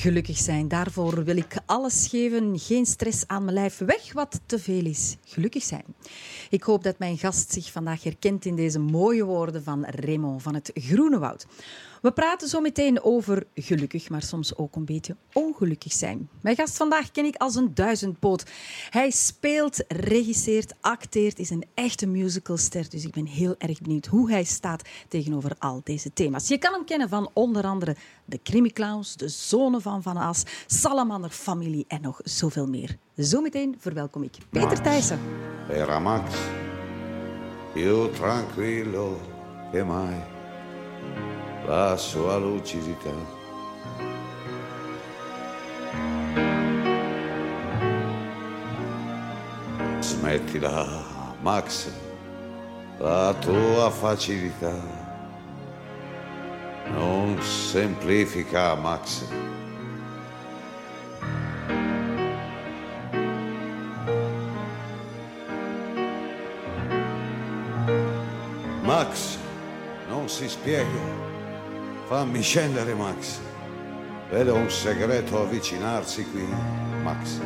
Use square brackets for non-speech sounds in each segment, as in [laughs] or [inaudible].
Gelukkig zijn, daarvoor wil ik alles geven. Geen stress aan mijn lijf, weg wat te veel is. Gelukkig zijn. Ik hoop dat mijn gast zich vandaag herkent in deze mooie woorden van Raymond van het Groene Woud. We praten zo meteen over gelukkig, maar soms ook een beetje ongelukkig zijn. Mijn gast vandaag ken ik als een duizendpoot. Hij speelt, regisseert, acteert, is een echte musicalster. Dus ik ben heel erg benieuwd hoe hij staat tegenover al deze thema's. Je kan hem kennen van onder andere de Crimi Clowns, de Zonen van Van As, Salamander Familie en nog zoveel meer. Zometeen verwelkom ik Peter Thijssen. Era Max, io tranquillo mai la sua lucidità. Smettila, Max, la tua facilità non semplifica, Max. Max, non si spiega. Fammi scendere, Max. Vedo un segreto avvicinarsi qui, Max.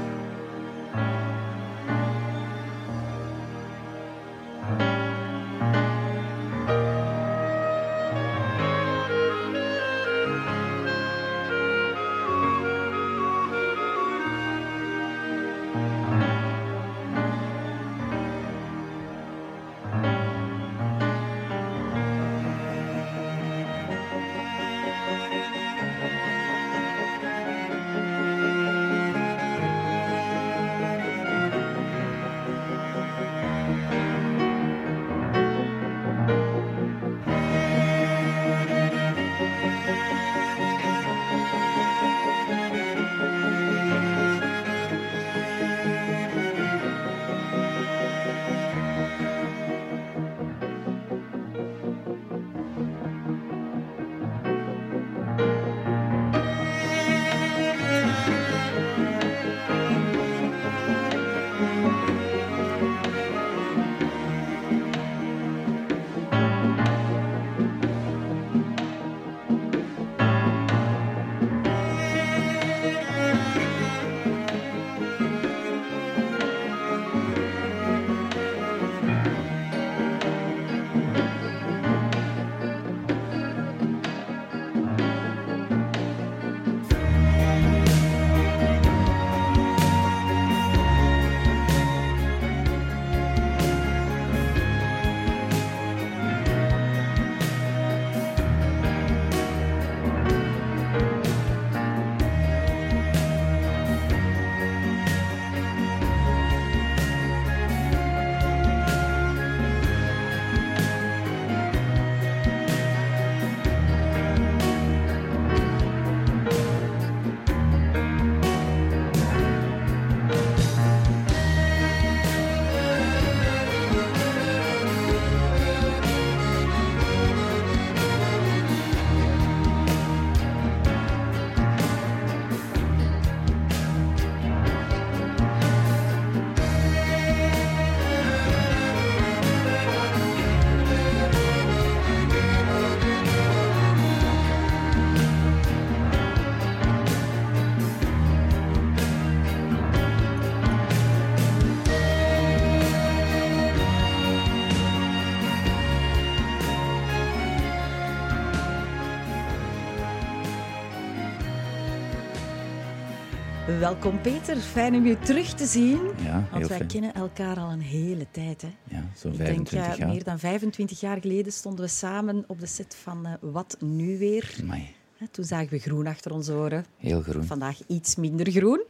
Welkom Peter, fijn om je terug te zien. Ja, Want wij fijn. kennen elkaar al een hele tijd. Hè. Ja, zo'n Ik 25 denk, ja, jaar. meer dan 25 jaar geleden stonden we samen op de set van eh, Wat Nu Weer. Amai, Toen zagen we groen achter onze oren. heel groen. Vandaag iets minder groen.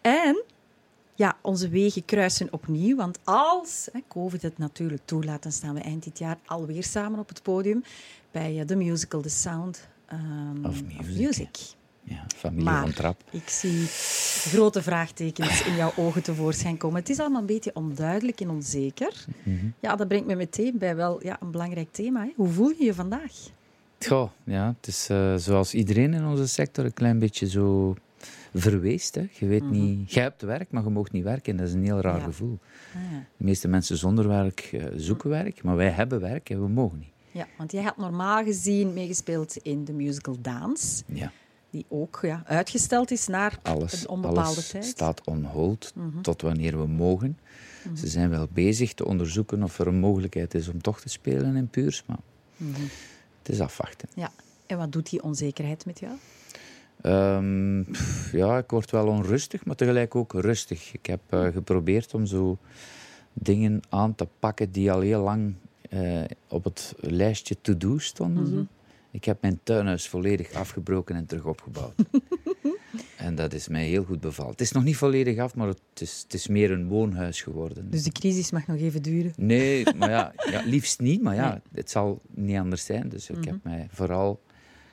En ja, onze wegen kruisen opnieuw. Want als hè, COVID het natuurlijk toelaat, dan staan we eind dit jaar alweer samen op het podium bij eh, de musical The Sound ehm, Of Music, Ja, familie Maar van Trap. ik zie grote vraagtekens in jouw ogen tevoorschijn komen. Het is allemaal een beetje onduidelijk en onzeker. Mhm. Ja, dat brengt me meteen bij wel ja, een belangrijk thema. Hè. Hoe voel je je vandaag? Goh, ja, het is eh, zoals iedereen in onze sector een klein beetje zo verweest. Hè. Je weet niet... Je hebt werk, maar je mag niet werken. Dat is een heel raar Ja. gevoel. Ah, ja. De meeste mensen zonder werk eh, zoeken werk, maar wij hebben werk en we mogen niet. Ja, want jij had normaal gezien meegespeeld in de musical Dans. Ja. Die ook ja, uitgesteld is naar Alles, een onbepaalde alles tijd. Mhm. staat on hold tot wanneer we mogen. Ze zijn wel bezig te onderzoeken of er een mogelijkheid is om toch te spelen in Puurs, maar Mhm. het is afwachten. Ja. En wat doet die onzekerheid met jou? Ehm, pff, ja, ik word wel onrustig, maar tegelijk ook rustig. Ik heb eh, geprobeerd om zo dingen aan te pakken die al heel lang eh, op het lijstje to-do stonden. Ik heb mijn tuinhuis volledig afgebroken en terug opgebouwd. [laughs] en dat is mij heel goed bevallen. Het is nog niet volledig af, maar het is, het is meer een woonhuis geworden. Dus de crisis mag nog even duren. Nee, maar ja, ja, liefst niet. Maar ja, het zal niet anders zijn. Dus ik heb mij vooral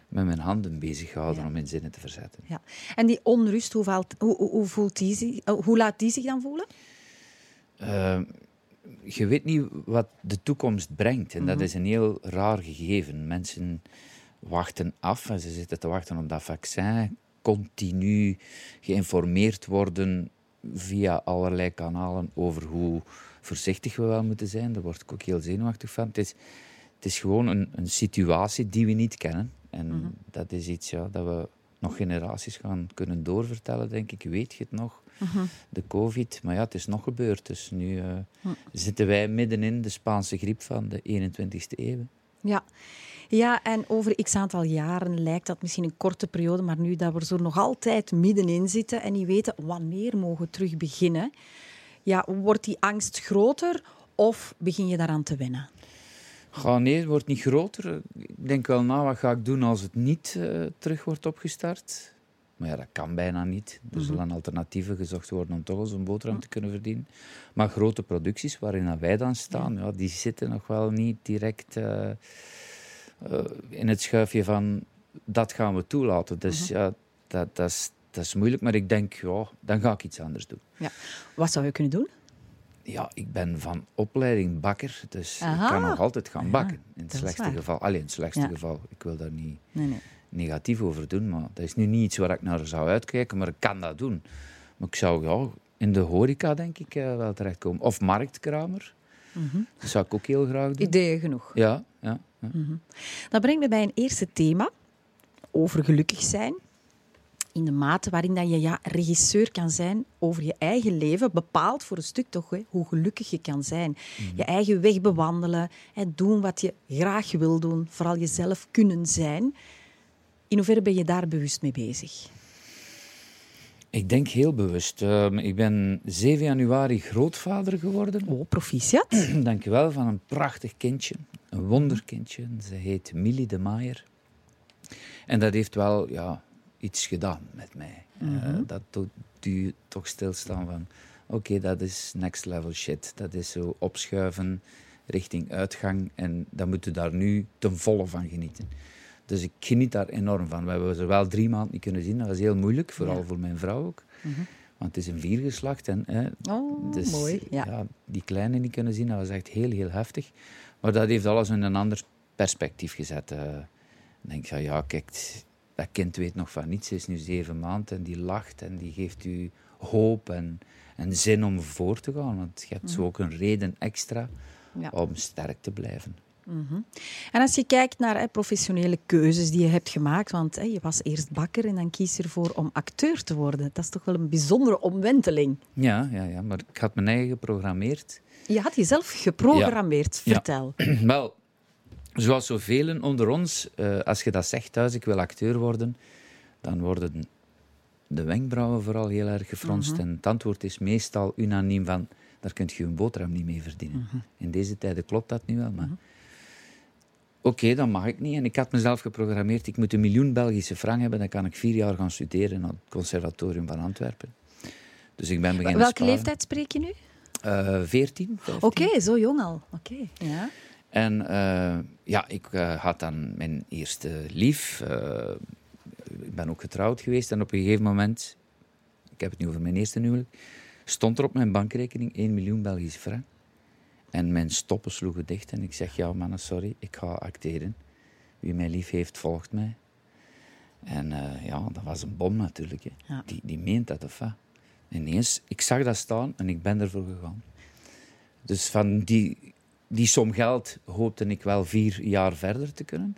met mijn handen bezig gehouden Ja. om in zinnen te verzetten. Ja. En die onrust, hoe, valt, hoe, hoe, hoe voelt die, zich- hoe laat die zich dan voelen? Eh, je weet niet wat de toekomst brengt. En Mhm. dat is een heel raar gegeven. Mensen wachten af en ze zitten te wachten op dat vaccin. Continu geïnformeerd worden via allerlei kanalen over hoe voorzichtig we wel moeten zijn. Daar word ik ook heel zenuwachtig van. Het is, het is gewoon een, een situatie die we niet kennen. En Mhm. dat is iets ja, dat we nog generaties gaan kunnen doorvertellen, denk ik. Weet je het nog? Mhm. De COVID. Maar ja, het is nog gebeurd. Dus nu eh, zitten wij middenin de Spaanse griep van de 21ste eeuw. Ja. ja, en over x aantal jaren lijkt dat misschien een korte periode, maar nu dat we er zo nog altijd middenin zitten en niet weten wanneer mogen we terug beginnen, ja, wordt die angst groter of begin je daaraan te wennen? Ga nee, het wordt niet groter. Ik denk wel na, wat ga ik doen als het niet eh, terug wordt opgestart? Maar ja, dat kan bijna niet. Er zullen alternatieven gezocht worden om toch een boterham te kunnen verdienen. Maar grote producties waarin wij dan staan, ja, die zitten nog wel niet direct eh, eh, in het schuifje van dat gaan we toelaten. Dus ja, dat, dat, is, dat is moeilijk. Maar ik denk, ja, dan ga ik iets anders doen. Ja. Wat zou je kunnen doen? Ja, ik ben van opleiding bakker, dus Aha. ik kan nog altijd gaan bakken. In het slechtste geval. Alleen in het slechtste Ja. geval. Ik wil daar niet Nee, nee. Negatief over doen, maar dat is nu niet iets waar ik naar zou uitkijken, maar ik kan dat doen. Maar ik zou ja, in de horeca, denk ik, eh, wel terechtkomen. Of marktkramer. Dat zou ik ook heel graag doen. Ideeën genoeg. Ja, ja. ja. Dat brengt me bij een eerste thema, over gelukkig zijn. In de mate waarin dat je ja, regisseur kan zijn over je eigen leven, bepaalt voor een stuk toch hè, hoe gelukkig je kan zijn. Je eigen weg bewandelen, hè, doen wat je graag wil doen, vooral jezelf kunnen zijn. In hoeverre ben je daar bewust mee bezig? Ik denk heel bewust. Ehm, ik ben 7 januari grootvader geworden. Oh, proficiat. [clears throat] Dankjewel, van een prachtig kindje. Een wonderkindje. Ze heet Millie de Maier. En dat heeft wel ja, iets gedaan met mij. Eh, dat doet u toch stilstaan van... Oké, dat is next level shit. Dat is zo opschuiven richting uitgang. En dan moet u daar nu ten volle van genieten. Dus ik geniet daar enorm van. We hebben ze wel drie maanden niet kunnen zien. Dat was heel moeilijk, vooral Ja. voor mijn vrouw ook. Want het is een viergeslacht. En, hè, Oh, dus, mooi. Ja. ja, die kleine niet kunnen zien, dat was echt heel, heel heftig. Maar dat heeft alles in een ander perspectief gezet. ik denk van, ja, kijk, dat kind weet nog van niets. Ze is nu zeven maanden en die lacht en die geeft u hoop en, en zin om voor te gaan. Want je hebt zo ook een reden extra Ja. om sterk te blijven. En als je kijkt naar hè, professionele keuzes die je hebt gemaakt, want hè, je was eerst bakker en dan kies je ervoor om acteur te worden. Dat is toch wel een bijzondere omwenteling. Ja, ja, ja, maar ik had mijn eigen geprogrammeerd. Je had jezelf geprogrammeerd, Ja. vertel. [clears throat] Wel, zoals zoveel onder ons, eh, als je dat zegt thuis, ik wil acteur worden, dan worden de wenkbrauwen vooral heel erg gefronst. En het antwoord is meestal unaniem van, daar kun je een boterham niet mee verdienen. In deze tijden klopt dat nu wel, maar... Oké, dan mag ik niet. En ik had mezelf geprogrammeerd, ik moet een miljoen Belgische frank hebben, dan kan ik vier jaar gaan studeren aan het conservatorium van Antwerpen. Dus ik ben beginnen Welke sparen. leeftijd spreek je nu? Eh, 14, 15. Oké, zo jong al. Oké, ja. En eh, ja, ik eh, had dan mijn eerste lief. ik ben ook getrouwd geweest. En op een gegeven moment, ik heb het nu over mijn eerste huwelijk, stond er op mijn bankrekening 1 miljoen Belgische frank. En mijn stoppen sloegen dicht. En ik zeg, ja mannen, sorry, ik ga acteren. Wie mij lief heeft, volgt mij. En eh, ja, dat was een bom natuurlijk. Hè. Ja. Die, die meent dat of wat. Ineens, ik zag dat staan en ik ben ervoor gegaan. Dus van die, die som geld hoopte ik wel vier jaar verder te kunnen.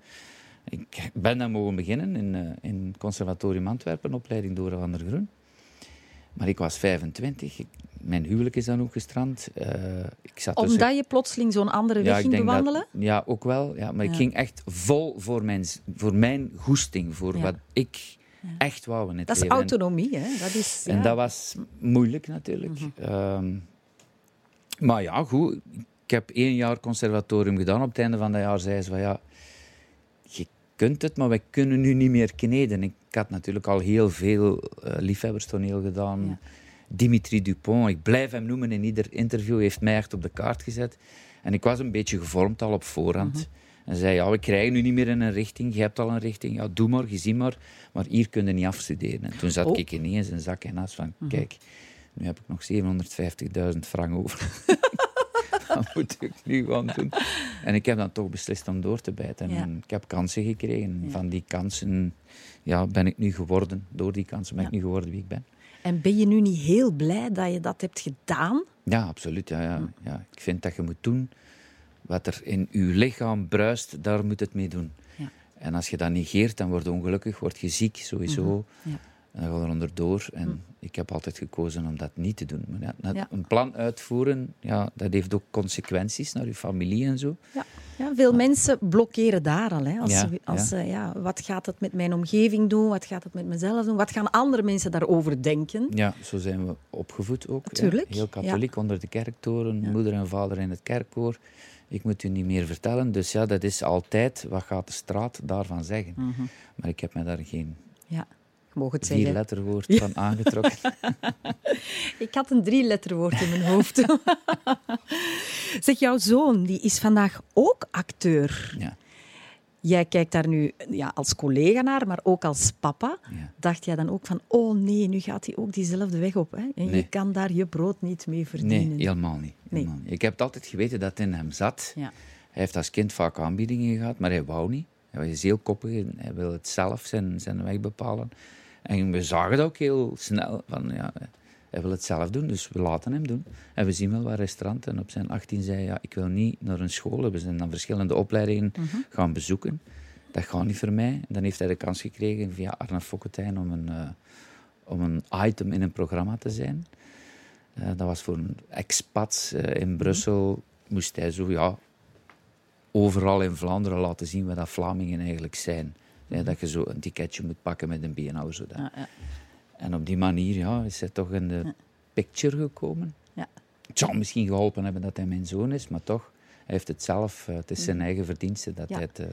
Ik ben dan mogen beginnen in, uh, in Conservatorium Antwerpen, opleiding Dora van der Groen. Maar ik was 25. Ik, mijn huwelijk is dan ook gestrand. Uh, ik zat Omdat tussen... je plotseling zo'n andere weg ging bewandelen? Dat, ja, ook wel. Ja, maar ik ging echt vol voor mijn, voor mijn goesting, voor wat ik echt wou in het dat leven. Is autonomie, hè? Dat is, En dat was moeilijk natuurlijk. Mm -hmm. maar ja, goed. Ik heb één jaar conservatorium gedaan. Op het einde van dat jaar zei ze van ja, kunt het, maar wij kunnen nu niet meer kneden. Ik had natuurlijk al heel veel uh, liefhebberstoneel gedaan. Dimitri Dupont, ik blijf hem noemen in ieder interview, heeft mij echt op de kaart gezet. En ik was een beetje gevormd al op voorhand. Mhm. En zei, ja, we krijgen nu niet meer in een richting. Je hebt al een richting. Ja, doe maar, je ziet maar. Maar hier kun je niet afstuderen. En toen zat oh. ik ineens een zak en as van, mhm. kijk, nu heb ik nog 750.000 frank over. [laughs] [laughs] dat moet ik nu gaan doen. En ik heb dan toch beslist om door te bijten. En ik heb kansen gekregen. Van die kansen ja, ben ik nu geworden. Door die kansen ben ik nu geworden wie ik ben. En ben je nu niet heel blij dat je dat hebt gedaan? Ja, absoluut. Ja, ja. ja. Ik vind dat je moet doen wat er in je lichaam bruist, daar moet het mee doen. Ja. En als je dat negeert, dan word je ongelukkig, word je ziek sowieso. Mhm. ja. En dan ga je er onderdoor. En mhm. ik heb altijd gekozen om dat niet te doen. Maar ja, een plan uitvoeren, ja, dat heeft ook consequenties naar je familie en zo. Ja. Ja, veel mensen blokkeren daar al. Hè. Als, ja, als, ja. ja. wat gaat het met mijn omgeving doen? Wat gaat het met mezelf doen? Wat gaan andere mensen daarover denken? Ja, zo zijn we opgevoed ook. Natuurlijk. Heel katholiek onder de kerktoren, moeder en vader in het kerkkoor. Ik moet u niet meer vertellen. Dus ja, dat is altijd, wat gaat de straat daarvan zeggen? Mhm. Maar ik heb me daar geen ja, mogen het vier letterwoord van aangetrokken. [laughs] ik had een drie letterwoord in mijn hoofd. [laughs] zeg, jouw zoon die is vandaag ook acteur. Ja. Jij kijkt daar nu ja, als collega naar, maar ook als papa. Dacht jij dan ook van, oh nee, nu gaat hij ook diezelfde weg op. Hè? En je kan daar je brood niet mee verdienen. Nee, helemaal niet. Helemaal nee. niet. Ik heb altijd geweten dat het in hem zat. Ja. Hij heeft als kind vaak aanbiedingen gehad, maar hij wou niet. Hij was heel koppig en hij wil het zelf zijn, zijn weg bepalen. En we zagen dat ook heel snel. Van, ja, hij wil het zelf doen, dus we laten hem doen. En we zien wel wat restaurant. En op zijn 18 zei hij, ja, ik wil niet naar een school. We zijn dan verschillende opleidingen mhm. gaan bezoeken. Dat gaat niet voor mij. En dan heeft hij de kans gekregen via Arne Fokketijn om een, uh, om een item in een programma te zijn. Uh, dat was voor een expat uh, in mhm. Brussel. Moest hij zo, ja, overal in Vlaanderen laten zien wat dat Vlamingen eigenlijk zijn. Ja, dat je zo een ticketje moet pakken met een BNO. Zo ja, ja. En op die manier ja, is hij toch in de picture gekomen. Ja. Het zou misschien geholpen hebben dat hij mijn zoon is, maar toch, hij heeft het zelf, eh, het is zijn eigen verdienste dat hij het uh,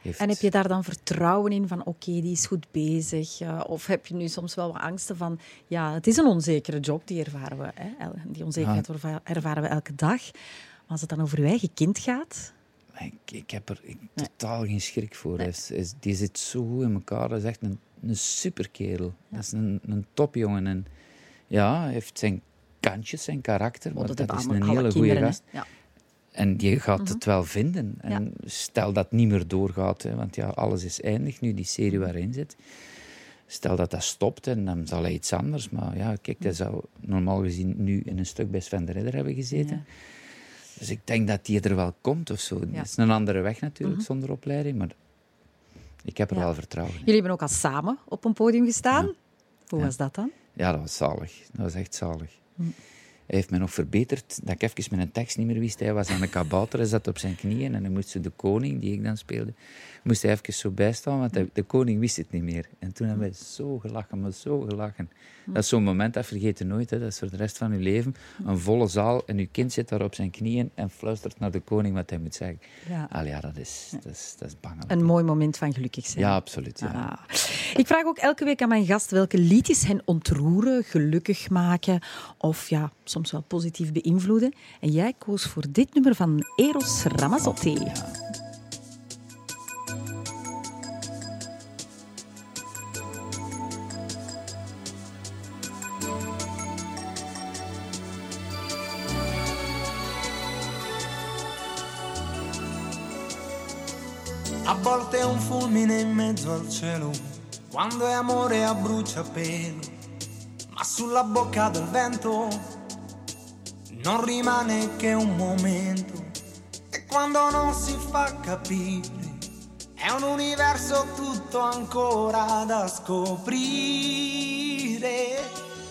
heeft. En heb je daar dan vertrouwen in van oké, die is goed bezig? Uh, of heb je nu soms wel wat angsten van ja, het is een onzekere job, die ervaren we. Hè? Die onzekerheid ervaren we elke dag. Maar als het dan over uw eigen kind gaat, ik, ik heb er totaal geen schrik voor. Nee. Is, die zit zo goed in elkaar. Dat is echt een, een superkerel. Ja. Dat is een, een topjongen. En ja, hij heeft zijn kantjes, zijn karakter. Maar dat, is een hele goede gast. Ja. En je gaat mhm. het wel vinden. En stel dat het niet meer doorgaat, hè, want ja, alles is eindig nu, die serie mhm. waarin zit. Stel dat dat stopt en dan zal hij iets anders. Maar ja, kijk, hij zou normaal gezien nu in een stuk bij Sven de Ridder hebben gezeten. Dus ik denk dat die er wel komt of zo. Het is een andere weg natuurlijk, mhm. zonder opleiding, maar ik heb er wel vertrouwen in. Jullie hebben ook al samen op een podium gestaan. Hoe was dat dan? Ja, dat was zalig. Dat was echt zalig. Hm. Hij heeft me nog verbeterd dat ik even met een tekst niet meer wist. Hij was aan de kabouter, hij zat op zijn knieën en hij moest de koning, die ik dan speelde, moest hij even zo bijstaan, want de koning wist het niet meer. En toen hebben wij zo gelachen, maar zo gelachen. Dat is zo'n moment, dat vergeet je nooit. Hè. Dat is voor de rest van je leven. Een volle zaal en je kind zit daar op zijn knieën en fluistert naar de koning wat hij moet zeggen. Ja, Al ja dat, is, dat, is, dat is bangelijk. Een mooi moment van gelukkig zijn. Ja, absoluut. Ja. Ah. Ik vraag ook elke week aan mijn gast welke liedjes hen ontroeren, gelukkig maken of ja, soms wel positief beïnvloeden. En jij koos voor dit nummer van Eros Ramazzotti. In mezzo al cielo, quando è amore a bruciapelo, ma sulla bocca del vento non rimane che un momento. E quando non si fa capire, È un universo tutto ancora da scoprire.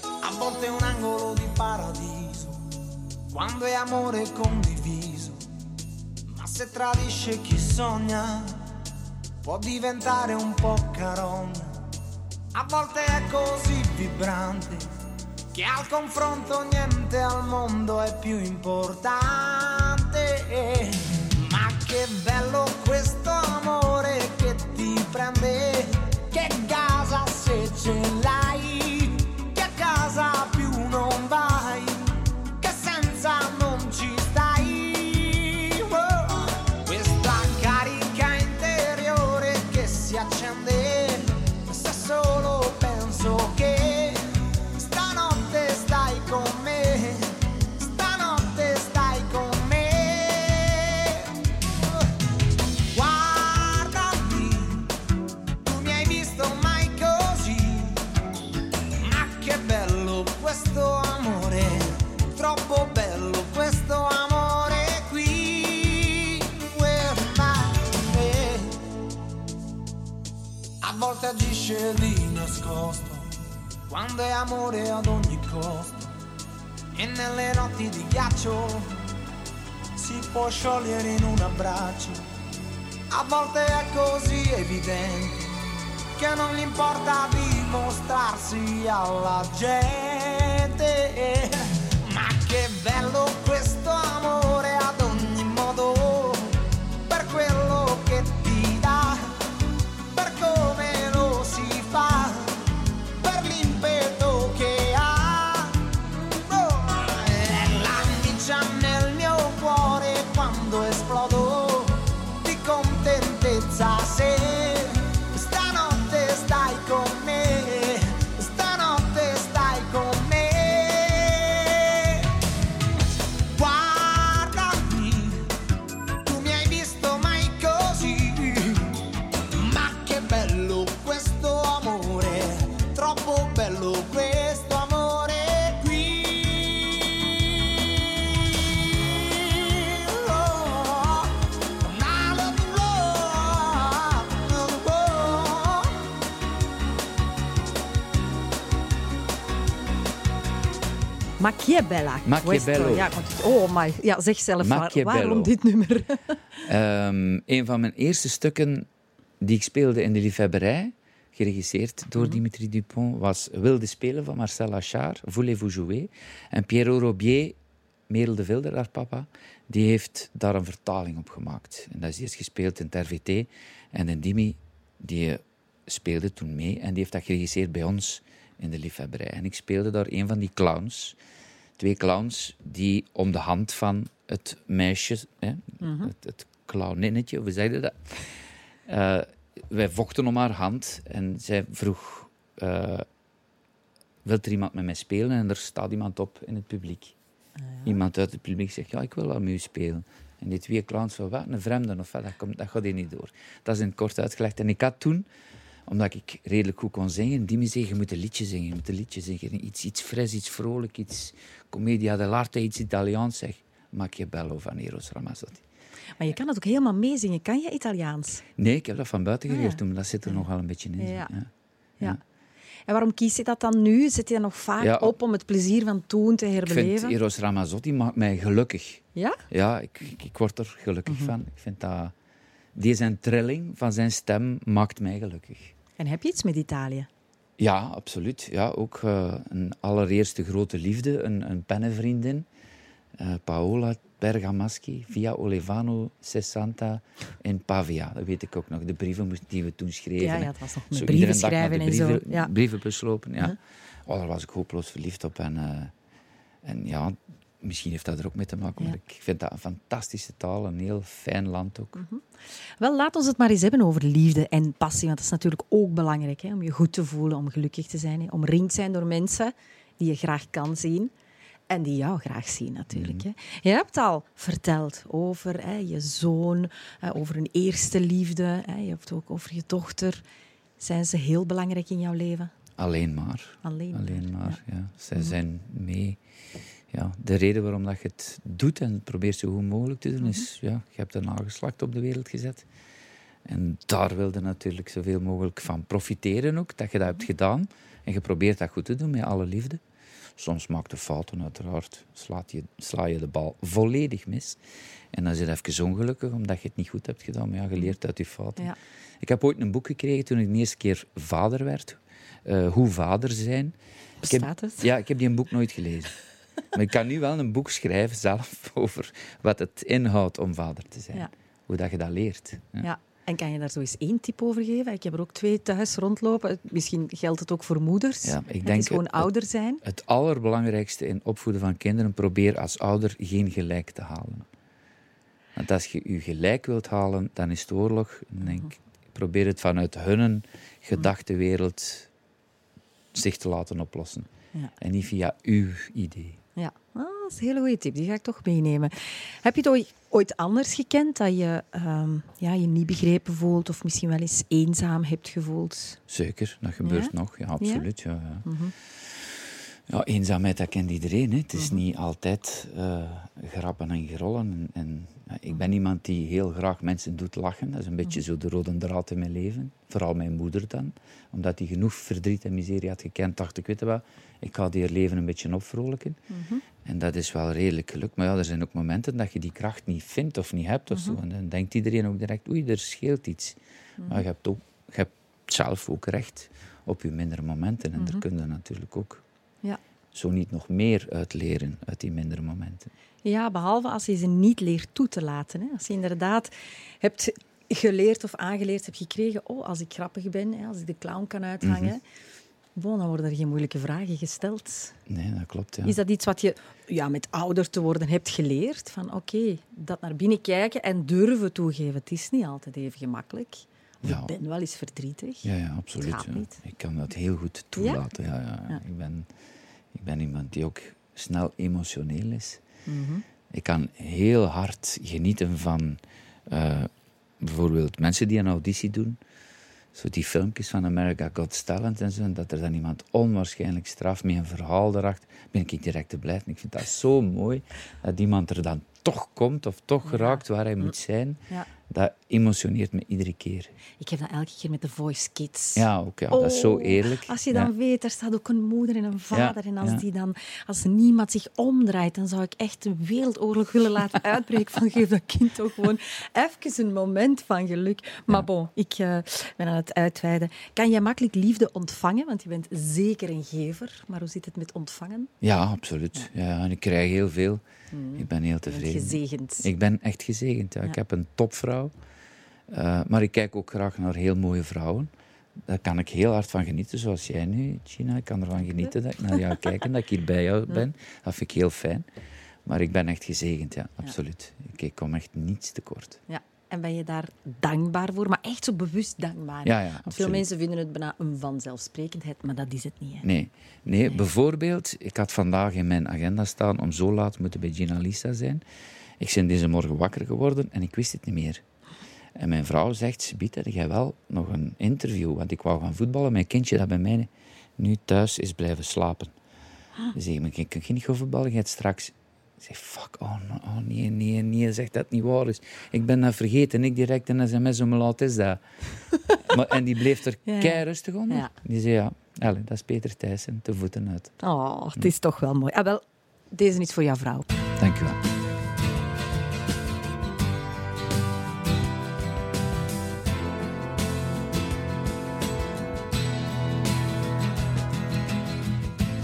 A volte è un angolo di paradiso, quando è amore condiviso. Ma se tradisce chi sogna, può diventare un po' carogna. A volte è così vibrante che al confronto niente al mondo è più importante. Ma che bello questo amore che ti prende, che gasa se ce l'hai, che a casa più non vai, agisce di nascosto, quando è amore ad ogni costo. E nelle notti di ghiaccio si può sciogliere in un abbraccio. A volte è così evidente che non gli importa dimostrarsi alla gente. Machiabella. Machiavello. Questo, Ja, oh my. Ja, zeg zelf waar, Machiavello. waarom dit nummer? [laughs] Ehm, een van mijn eerste stukken die ik speelde in de liefhebberij, geregisseerd door Dimitri Dupont, was Wilde Spelen van Marcel Achard, Voulez-vous jouer? En Pierrot Robier, Merel de Vilder, haar papa, die heeft daar een vertaling op gemaakt. En dat is eerst gespeeld in het RVT. En de Dimi, die speelde toen mee en die heeft dat geregisseerd bij ons in de liefhebberij. En ik speelde daar een van die clowns twee clowns die om de hand van het meisje, hè, het, het clowninnetje, hoe zei je dat? Eh, wij vochten om haar hand en zij vroeg: Wil er iemand met mij spelen? En er staat iemand op in het publiek. Iemand uit het publiek zegt: Ja, ik wil aan u spelen. En die twee clowns van wat, een vreemde of wat, dat, komt, dat gaat hier niet door. Dat is in het kort uitgelegd. En ik had toen omdat ik redelijk goed kon zingen. Die me zeggen, je moet een liedje zingen, je moet een liedje zingen. Iets, iets fris, iets vrolijk, iets commedia dell'arte, iets Italiaans. Zeg, Machiavello van Eros Ramazzotti. Maar je kan het ook helemaal meezingen. Kan je Italiaans? Nee, ik heb dat van buiten Ah, geleerd toen, dat zit er nog wel een beetje in. Ja. ja. Ja. En waarom kies je dat dan nu? Zet je dat nog vaak Ja, op om het plezier van toen te Ik vind herbeleven? Eros Ramazzotti maakt mij gelukkig. Ja? Ja, ik, ik, ik word er gelukkig Mhm. van. Ik vind dat... Die zijn trilling van zijn stem maakt mij gelukkig. En heb je iets met Italië? Ja, absoluut. Ja, ook eh, een allereerste grote liefde, een, een pennenvriendin. eh, Paola Bergamaschi, via Olevano 60 in Pavia. Dat weet ik ook nog. De brieven die we toen schreven. Ja, ja, het was nog met Zo brieven schrijven en zo, brieven, ja. Brievenbus lopen, ja. Ja. Oh, daar was ik hopeloos verliefd op. En, eh, en ja, misschien heeft dat er ook mee te maken. Ja. Ik vind dat een fantastische taal, een heel fijn land ook. Mhm. Wel, laat ons het maar eens hebben over liefde en passie. Want dat is natuurlijk ook belangrijk. Hè? Om je goed te voelen, om gelukkig te zijn. Hè? Omringd zijn door mensen die je graag kan zien. En die jou graag zien, natuurlijk. Hè? Je hebt al verteld over hè, je zoon, over een eerste liefde. Hè? Je hebt ook over je dochter. Zijn ze heel belangrijk in jouw leven? Alleen maar. Alleen maar, Alleen maar, ja. Mhm. ja. Zij zijn mee. Ja, de reden waarom dat je het doet en probeert zo goed mogelijk te doen, is... Mhm. Ja, je hebt een nageslacht op de wereld gezet. En daar wilde natuurlijk zoveel mogelijk van profiteren ook, dat je dat hebt gedaan. En je probeert dat goed te doen met alle liefde. Soms maakt je fouten, uiteraard. Slaat je, sla je de bal volledig mis. En dan is het even ongelukkig, omdat je het niet goed hebt gedaan. Maar ja, je leert uit je fouten. Ja. Ik heb ooit een boek gekregen toen ik de eerste keer vader werd. eh, hoe vader zijn. Ik heb- Bestaat het? Ja, ik heb die een boek nooit gelezen. [laughs] maar ik kan nu wel een boek schrijven zelf over wat het inhoudt om vader te zijn. Ja. Hoe dat je dat leert. Ja. Ja. En kan je daar zo eens één tip over geven? Ik heb er ook twee thuis rondlopen. Misschien geldt het ook voor moeders. Ja, ik Het denk is gewoon het- ouder zijn. Het allerbelangrijkste in opvoeden van kinderen, probeer als ouder geen gelijk te halen. Want als je je gelijk wilt halen, dan is het oorlog. Dan denk, ik, probeer het vanuit hun gedachtenwereld zich te laten oplossen. Ja. En niet via uw idee. Ja, ah, dat is een hele goede tip. Die ga ik toch meenemen. Heb je het ooit, anders gekend dat je ehm, ja, je niet begrepen voelt of misschien wel eens eenzaam hebt gevoeld? Zeker, dat gebeurt Ja? nog. Ja, absoluut. Ja? Ja, Mhm. ja, eenzaamheid, dat kent iedereen. Hè. Het is Mhm. niet altijd eh, grappen en gerollen. En, en, ik ben iemand die heel graag mensen doet lachen. Dat is een beetje Mhm. zo de rode draad in mijn leven. Vooral mijn moeder dan. Omdat die genoeg verdriet en miserie had gekend, dacht ik, weet je wat, ik ga die leven een beetje opvrolijken. Mhm. En dat is wel redelijk gelukt. Maar ja, er zijn ook momenten dat je die kracht niet vindt of niet hebt. Of zo. Mhm. En dan denkt iedereen ook direct, oei, er scheelt iets. Maar je hebt, ook, je hebt zelf ook recht op je mindere momenten. En daar kun je natuurlijk ook Ja. Zo niet nog meer uit leren uit die mindere momenten. Ja, behalve als je ze niet leert toe te laten. Hè. Als je inderdaad hebt geleerd of aangeleerd hebt gekregen, oh, als ik grappig ben, hè, als ik de clown kan uithangen, bon, dan worden er geen moeilijke vragen gesteld. Nee, dat klopt. Ja. Is dat iets wat je ja, met ouder te worden hebt geleerd? Van oké, dat naar binnen kijken en durven toegeven, het is niet altijd even gemakkelijk. Ja. Ik ben wel eens verdrietig. Ja, ja absoluut. gaat ja. niet. Ik kan dat heel goed toelaten. Ja? Ja, Ja. Ik, ben, ik ben iemand die ook snel emotioneel is. Mhm. Ik kan heel hard genieten van eh, bijvoorbeeld mensen die een auditie doen. Zo die filmpjes van America Got Talent en zo. En dat er dan iemand onwaarschijnlijk straf met een verhaal erachter. Ben ik direct te blij. En ik vind dat zo mooi dat iemand er dan toch komt of toch geraakt waar hij moet zijn. Ja. Dat emotioneert me iedere keer. Ik heb dat elke keer met de Voice Kids. Ja, ook, ja dat is zo Oh, eerlijk. Als je Ja. dan weet, er staat ook een moeder en een vader. Ja, en als, ja. die dan, als niemand zich omdraait, dan zou ik echt een wereldoorlog willen laten uitbreken. Van geef dat kind toch gewoon even een moment van geluk. Maar bon, ik eh, ben aan het uitweiden. Kan jij makkelijk liefde ontvangen? Want je bent zeker een gever. Maar hoe zit het met ontvangen? Ja, absoluut. Ja, en ik krijg heel veel. Ik ben heel Je bent tevreden. gezegend. Ik ben echt gezegend. Ja. Ja. Ik heb een topvrouw. Eh, maar ik kijk ook graag naar heel mooie vrouwen. Daar kan ik heel hard van genieten, zoals jij nu, Gina. Ik kan ervan genieten dat ik naar jou kijk en dat ik hier bij jou ben. Dat vind ik heel fijn. Maar ik ben echt gezegend, ja, absoluut. Ik, ik kom echt niets tekort. Ja. En ben je daar dankbaar voor? Maar echt zo bewust dankbaar. Ja, ja, Want veel mensen vinden het bijna een vanzelfsprekendheid, maar dat is het niet. Hè? Nee. nee, bijvoorbeeld, ik had vandaag in mijn agenda staan om zo laat moeten bij Gina Lisa zijn. Ik ben deze morgen wakker geworden en ik wist het niet meer. En mijn vrouw zegt, Sibiet, heb jij wel nog een interview? Want ik wou gaan voetballen. Mijn kindje dat bij mij nu thuis is blijven slapen. Ze zegt, maar ik kan niet gaan voetballen, je straks... Ik zeg, fuck, oh, oh nee, nee, nee, zeg dat niet waar is. Ik ben dat vergeten, ik direct een sms, hoe laat is dat? [laughs] maar, en die bleef er Ja. kei rustig onder. Ja. Die zei, ja, Ellen, dat is Peter Thijssen, te voeten uit. Oh, het is toch wel mooi. Ah, wel, deze is voor jouw vrouw. Dank u wel.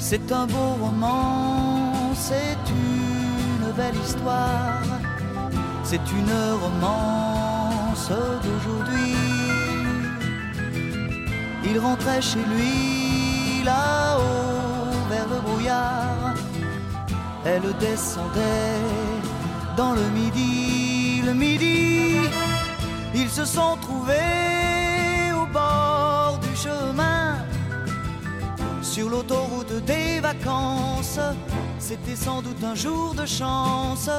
C'est un beau roman, c'est une belle histoire, c'est une romance d'aujourd'hui. Il rentrait chez lui là-haut vers le brouillard, elle descendait dans le midi, le midi. Ils se sont trouvés au bord du chemin sur l'autoroute des vacances. C'était sans doute un jour de chance.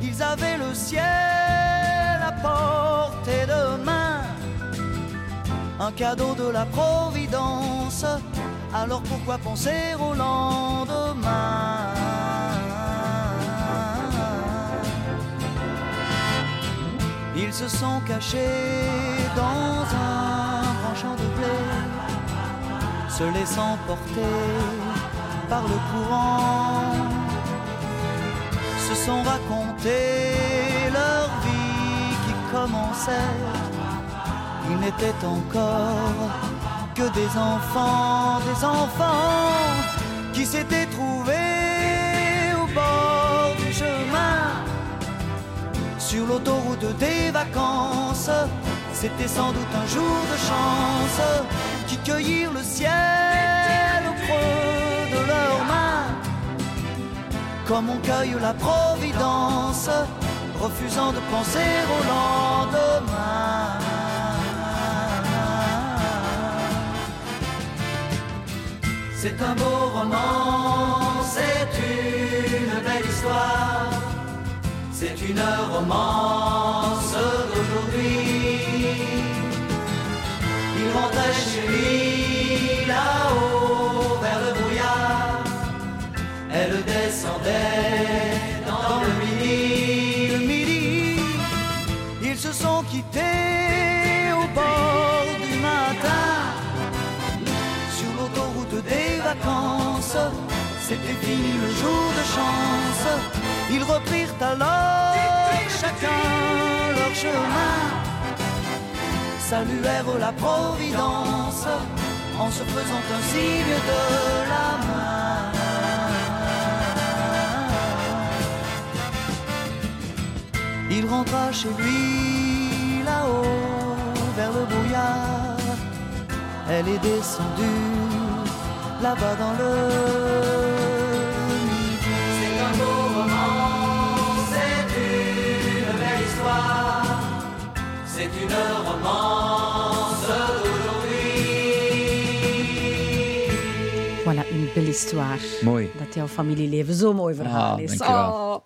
Ils avaient le ciel à portée de main. Un cadeau de la Providence. Alors pourquoi penser au lendemain? Ils se sont cachés dans un grand de blé, se laissant porter par le courant, se sont racontés leur vie qui commençait. Ils n'étaient encore que des enfants, des enfants qui s'étaient trouvés au bord du chemin sur l'autoroute des vacances. C'était sans doute un jour de chance qui le ciel au creux de leurs mains, comme on cueille la providence, refusant de penser au lendemain. C'est un beau roman, c'est une belle histoire, c'est une romance d'aujourd'hui. Rentrait chez lui là-haut vers le brouillard, elle descendait dans le midi. Le midi, ils se sont quittés au bord du matin sur l'autoroute des vacances. C'était fini le jour de chance. Ils reprirent alors chacun leur chemin. Saluèrent la Providence en se faisant un signe de la main. Il rentra chez lui là-haut vers le brouillard. Elle est descendue là-bas dans le Une. Voilà, een belle histoire. Mooi. Dat jouw familieleven zo mooi verhaal Ah, is. Oh.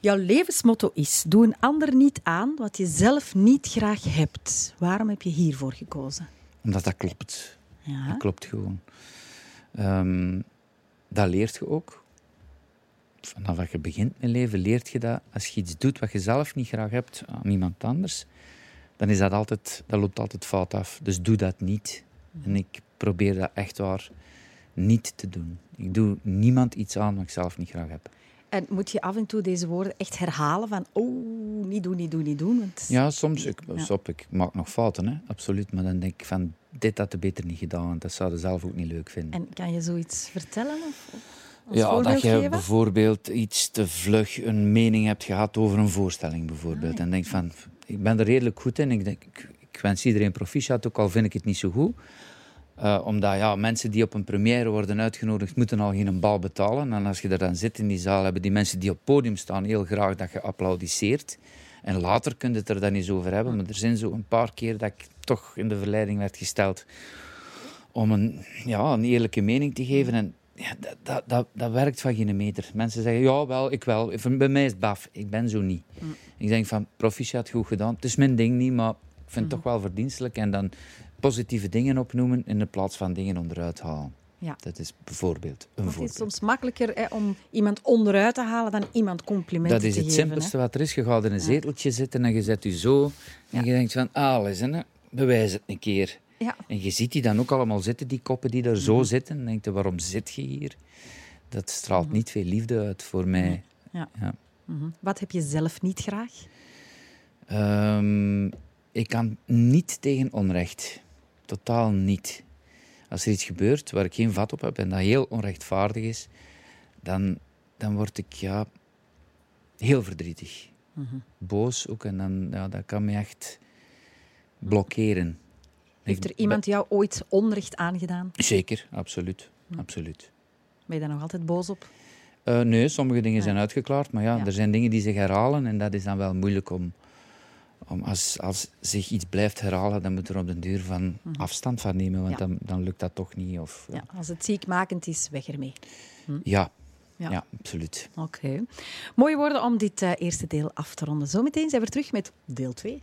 Jouw levensmotto is: doe een ander niet aan wat je zelf niet graag hebt. Waarom heb je hiervoor gekozen? Omdat dat klopt. Ja. Dat klopt gewoon. Ehm, dat leert je ook. Vanaf dat je begint met leven, leert je dat als je iets doet wat je zelf niet graag hebt aan iemand anders, dan is dat altijd, dat loopt altijd fout af. Dus doe dat niet. En ik probeer dat echt waar niet te doen. Ik doe niemand iets aan wat ik zelf niet graag heb. En moet je af en toe deze woorden echt herhalen van oh, niet doen, niet doen, niet doen? Want Ja, soms. Ik, Ja. stop, ik maak nog fouten, hè? absoluut. Maar dan denk ik van, dit had je beter niet gedaan. want Dat zouden ze zelf ook niet leuk vinden. En kan je zoiets vertellen? Of, Ja, dat je geven? bijvoorbeeld iets te vlug een mening hebt gehad over een voorstelling, bijvoorbeeld. Ah, ja. En denk van, ik ben er redelijk goed in. Ik, denk, ik, ik wens iedereen proficiat, ook al vind ik het niet zo goed. Eh, omdat ja, mensen die op een première worden uitgenodigd, moeten al geen bal betalen. En als je er dan zit in die zaal, hebben die mensen die op het podium staan heel graag dat je applaudisseert. En later kun je het er dan eens over hebben. Maar er zijn zo een paar keer dat ik toch in de verleiding werd gesteld om een, ja, een eerlijke mening te geven. En ja, dat, dat, dat, dat werkt van geen meter. Mensen zeggen, ja, wel, ik wel. Bij mij is het baf. Ik ben zo niet. Ik denk van, proficiat, goed gedaan. Het is mijn ding niet, maar ik vind het toch wel verdienstelijk. En dan positieve dingen opnoemen in de plaats van dingen onderuit halen. Ja. Dat is bijvoorbeeld een Het is voorbeeld. soms makkelijker hè, om iemand onderuit te halen dan iemand complimenten Dat is te het geven. simpelste hè. wat er is. Je gaat in een zeteltje zitten en je zet je zo. En je denkt van, ah, eens, hè, bewijs het een keer. Ja. En je ziet die dan ook allemaal zitten, die koppen die daar zo zitten. En denk je, waarom zit je hier? Dat straalt niet veel liefde uit voor mij. Ja. Ja. Mhm. Wat heb je zelf niet graag? Ehm, ik kan niet tegen onrecht. Totaal niet. Als er iets gebeurt waar ik geen vat op heb en dat heel onrechtvaardig is, dan, dan word ik ja, heel verdrietig. Boos ook. En dan, ja, dat kan me echt blokkeren. Heeft er iemand jou ooit onrecht aangedaan? Zeker, absoluut. absoluut. Ben je daar nog altijd boos op? Eh, nee, sommige dingen zijn uitgeklaard, maar ja, Ja. er zijn dingen die zich herhalen en dat is dan wel moeilijk om... om als, als zich iets blijft herhalen, dan moet er op den duur van afstand van nemen, want Mhm. Ja. dan, dan lukt dat toch niet. Of, als het ziekmakend is, weg ermee. Ja. Ja. Ja. absoluut. Oké. Mooie woorden om dit eh, eerste deel af te ronden. Zometeen zijn we terug met deel 2.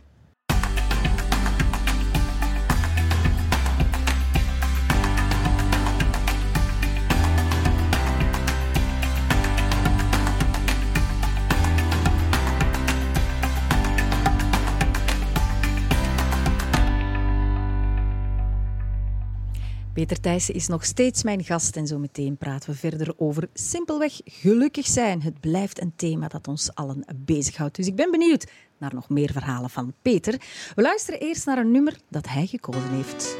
Peter Thijssen is nog steeds mijn gast en zo meteen praten we verder over simpelweg gelukkig zijn. Het blijft een thema dat ons allen bezighoudt. Dus ik ben benieuwd naar nog meer verhalen van Peter. We luisteren eerst naar een nummer dat hij gekozen heeft.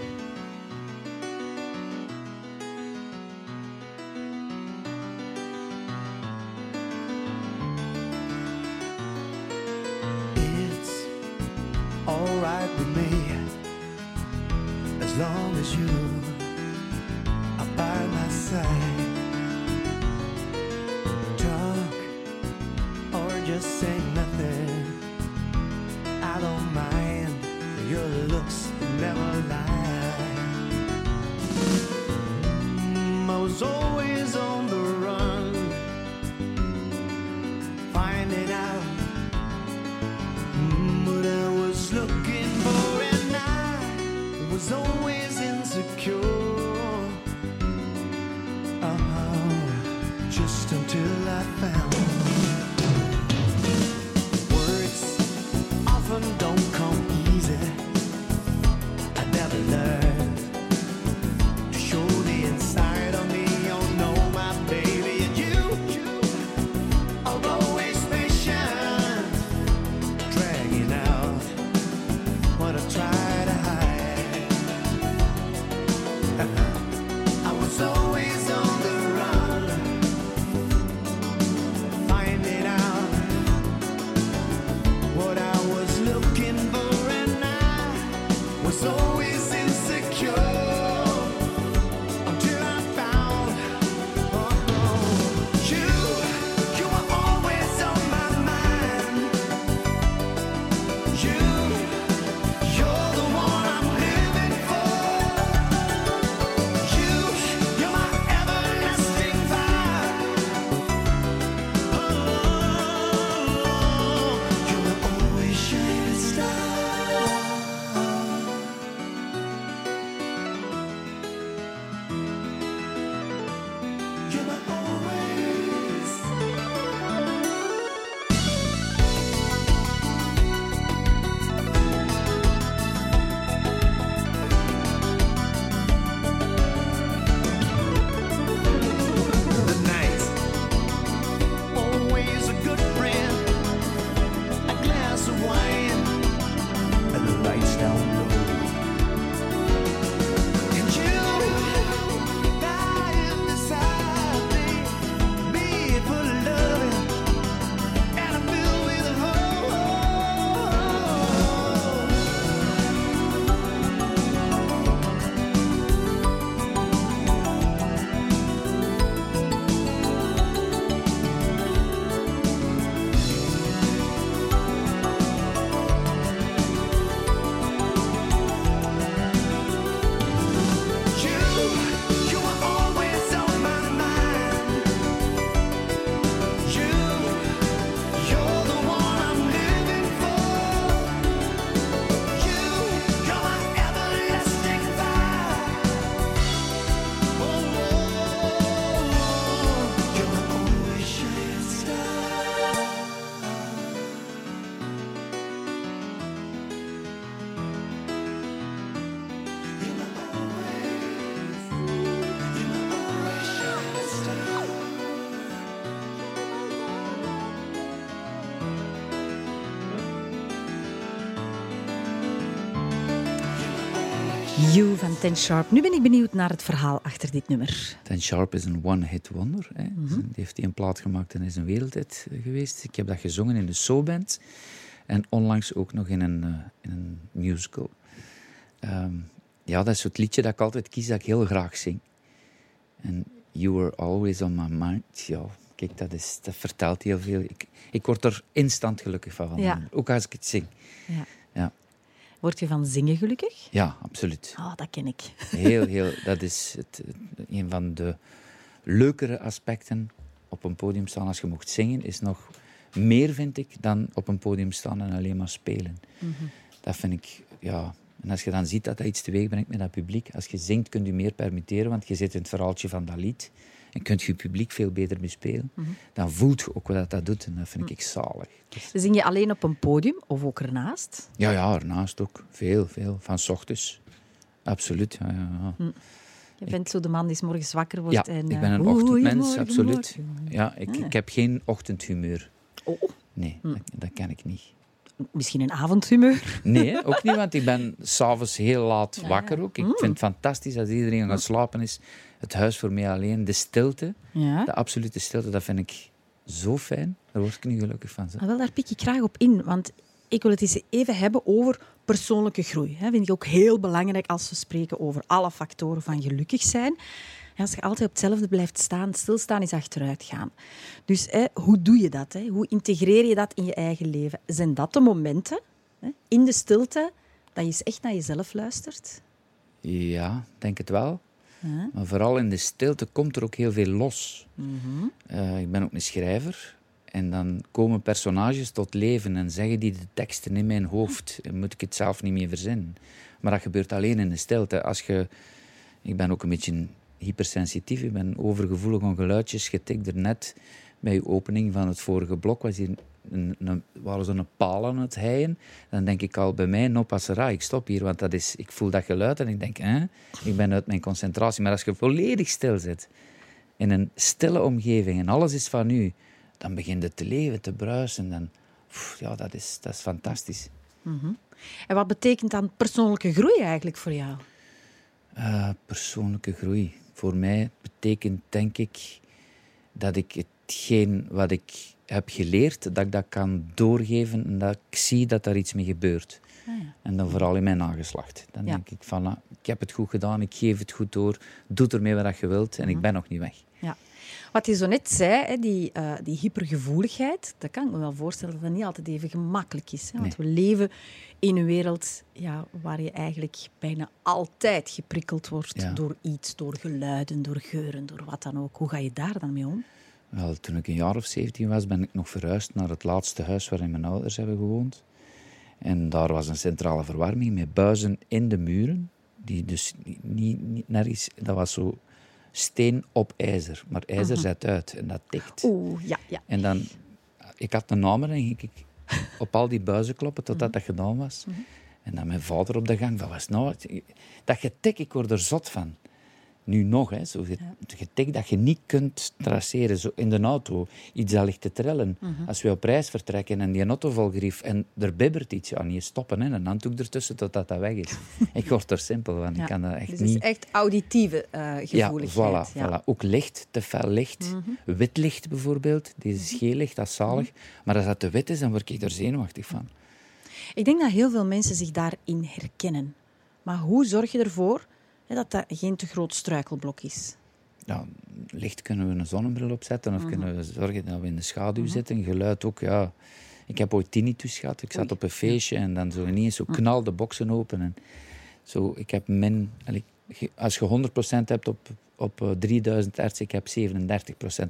You van Ten Sharp. Nu ben ik benieuwd naar het verhaal achter dit nummer. Ten Sharp is een one-hit wonder. Hè. Die heeft één plaat gemaakt en is een wereldhit eh, geweest. Ik heb dat gezongen in de Soul-band. En onlangs ook nog in een, eh, in een musical. Ehm, ja, dat is het liedje dat ik altijd kies, dat ik heel graag zing. En You Were Always On My Mind. Ja, kijk, dat, is, dat vertelt heel veel. Ik, ik word er instant gelukkig van. Ja. Ook als ik het zing. Ja. Ja, Word je van zingen gelukkig? ja absoluut. Oh, dat ken ik. Heel, heel, [laughs] dat is het, een van de leukere aspecten op een podium staan als je mocht zingen, is nog meer, vind ik, dan op een podium staan en alleen maar spelen. Dat vind ik, ja... En als je dan ziet dat dat iets teweeg brengt met dat publiek, als je zingt kun je meer permitteren, want je zit in het verhaaltje van dat lied en kunt je publiek veel beter bespelen. Dan voelt je ook wat dat, dat doet en dat vind ik zalig. Dus- Zing je alleen op een podium of ook ernaast? ja, ja, ernaast ook. Veel, veel. Van s ochtends. Absoluut, ja, ja, ja. Je bent zo de man die 's morgens wakker wordt Ja, en... ik eh, ben een ochtendmens, absoluut. Ja, ik, ik heb geen ochtendhumeur. Oh, Nee, dat, dat kan ik niet. misschien een avondhumeur. Nee, ook niet, want ik ben s'avonds heel laat wakker ook. Mm. Ik vind het fantastisch als iedereen gaat slapen is. Het huis voor mij alleen, de stilte, Ja. de absolute stilte, dat vind ik zo fijn. Daar word ik nu gelukkig van. Ah, wel, daar pik ik graag op in, want ik wil het eens even hebben over persoonlijke groei. Dat vind ik ook heel belangrijk als we spreken over alle factoren van gelukkig zijn. Als je altijd op hetzelfde blijft staan, stilstaan is achteruit gaan. Dus hè, hoe doe je dat? Hè? Hoe integreer je dat in je eigen leven? Zijn dat de momenten, hè, in de stilte, dat je eens echt naar jezelf luistert? Ja, denk het wel. Maar vooral in de stilte komt er ook heel veel los. Eh, ik ben ook een schrijver. En dan komen personages tot leven en zeggen die de teksten in mijn hoofd. En moet ik het zelf niet meer verzinnen. Maar dat gebeurt alleen in de stilte. Als je... Ik ben ook een beetje hypersensitief. Ik ben overgevoelig aan geluidjes. Je tikte er net bij je opening van het vorige blok. Was hier een, een, waren zo'n paal aan het heien. Dan denk ik al bij mij, no passera, ik stop hier. Want dat is, ik voel dat geluid en ik denk, hè, ik ben uit mijn concentratie. Maar als je volledig stil zit, in een stille omgeving en alles is van u, dan begint het te leven, te bruisen. Dan, pff, ja, dat is, dat is fantastisch. En wat betekent dan persoonlijke groei eigenlijk voor jou? Eh, persoonlijke groei. Voor mij betekent, denk ik, dat ik hetgeen wat ik heb geleerd, dat ik dat kan doorgeven en dat ik zie dat daar iets mee gebeurt. En dan vooral in mijn nageslacht. Dan Ja. denk ik van, ah, ik heb het goed gedaan, ik geef het goed door, doe ermee wat je wilt en ik ben nog niet weg. Ja. Wat je zo net zei, die, eh, die hypergevoeligheid, dat kan ik me wel voorstellen dat dat niet altijd even gemakkelijk is. Hè? Want we leven in een wereld ja, waar je eigenlijk bijna altijd geprikkeld wordt Ja. door iets, door geluiden, door geuren, door wat dan ook. Hoe ga je daar dan mee om? Wel, toen ik een jaar of 17 was, ben ik nog verhuisd naar het laatste huis waarin mijn ouders hebben gewoond. En daar was een centrale verwarming met buizen in de muren. Die dus niet. Dat was zo steen op ijzer. Maar ijzer zet uit en dat tikt. Oeh, ja, ja. En dan... Ik had een naam en ging ik op al die buizen kloppen totdat dat gedaan was. En dan mijn vader op de gang. Wat was nou? Dat getik, ik word er zot van. Nu nog, hè, zo dat je niet kunt traceren. Zo in de auto, iets dat ligt te trillen. Als we op reis vertrekken en die auto volgrief en er bibbert iets, ja, niet stoppen. Hè, een handdoek ertussen totdat dat weg is. [laughs] ik word er simpel van. Ja. Ik kan dat echt dus het niet... is echt auditieve eh, gevoeligheid. Ja, voilà, voilà. Ook licht, te fel licht. Wit licht bijvoorbeeld. Deze is geel licht, dat is zalig. Maar als dat te wit is, dan word ik er zenuwachtig van. Ik denk dat heel veel mensen zich daarin herkennen. Maar hoe zorg je ervoor dat dat geen te groot struikelblok is? Ja, licht kunnen we een zonnebril opzetten of kunnen we zorgen dat we in de schaduw zitten. Geluid ook, ja. Ik heb ooit tinnitus gehad. Ik zat op een feestje en dan zo ineens zo knal de boksen open. En zo, ik heb min... Als je 100% hebt op, op eh, 3000 hertz, ik heb 37%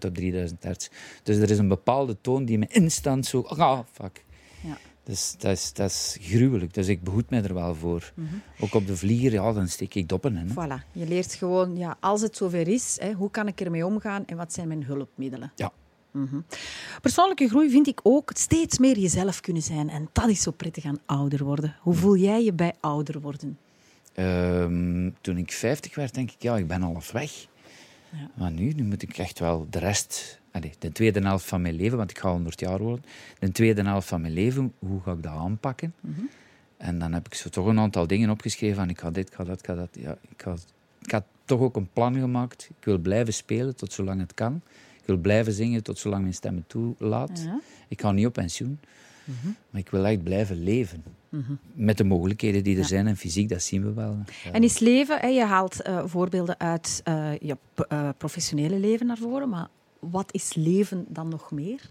op 3000 hertz. Dus er is een bepaalde toon die me instant zo... Ah, fuck. Dus dat is, dat is gruwelijk. Dus ik behoed mij er wel voor. Ook op de vlieger, ja, dan steek ik doppen in. hè. Voilà. Je leert gewoon, ja, als het zover is, hè, hoe kan ik ermee omgaan en wat zijn mijn hulpmiddelen? Ja. Persoonlijke groei vind ik ook steeds meer jezelf kunnen zijn. En dat is zo prettig aan ouder worden. Hoe voel jij je bij ouder worden? Ehm, toen ik 50 werd, denk ik, ja, ik ben half weg. Ja. Maar nu, nu moet ik echt wel de rest, allee, de tweede helft van mijn leven, want ik ga 100 jaar worden, de tweede helft van mijn leven, hoe ga ik dat aanpakken? En dan heb ik zo toch een aantal dingen opgeschreven van ik ga dit, ik ga dat, ik ga dat. Ja, ik, ga, ik had toch ook een plan gemaakt. Ik wil blijven spelen tot zolang het kan. Ik wil blijven zingen tot zolang mijn stem het toelaat. Ja. Ik ga niet op pensioen. Maar ik wil echt blijven leven. Met de mogelijkheden die er zijn en fysiek, dat zien we wel. Ja. En is leven, je haalt eh, voorbeelden uit eh, je eh, professionele leven naar voren, maar wat is leven dan nog meer?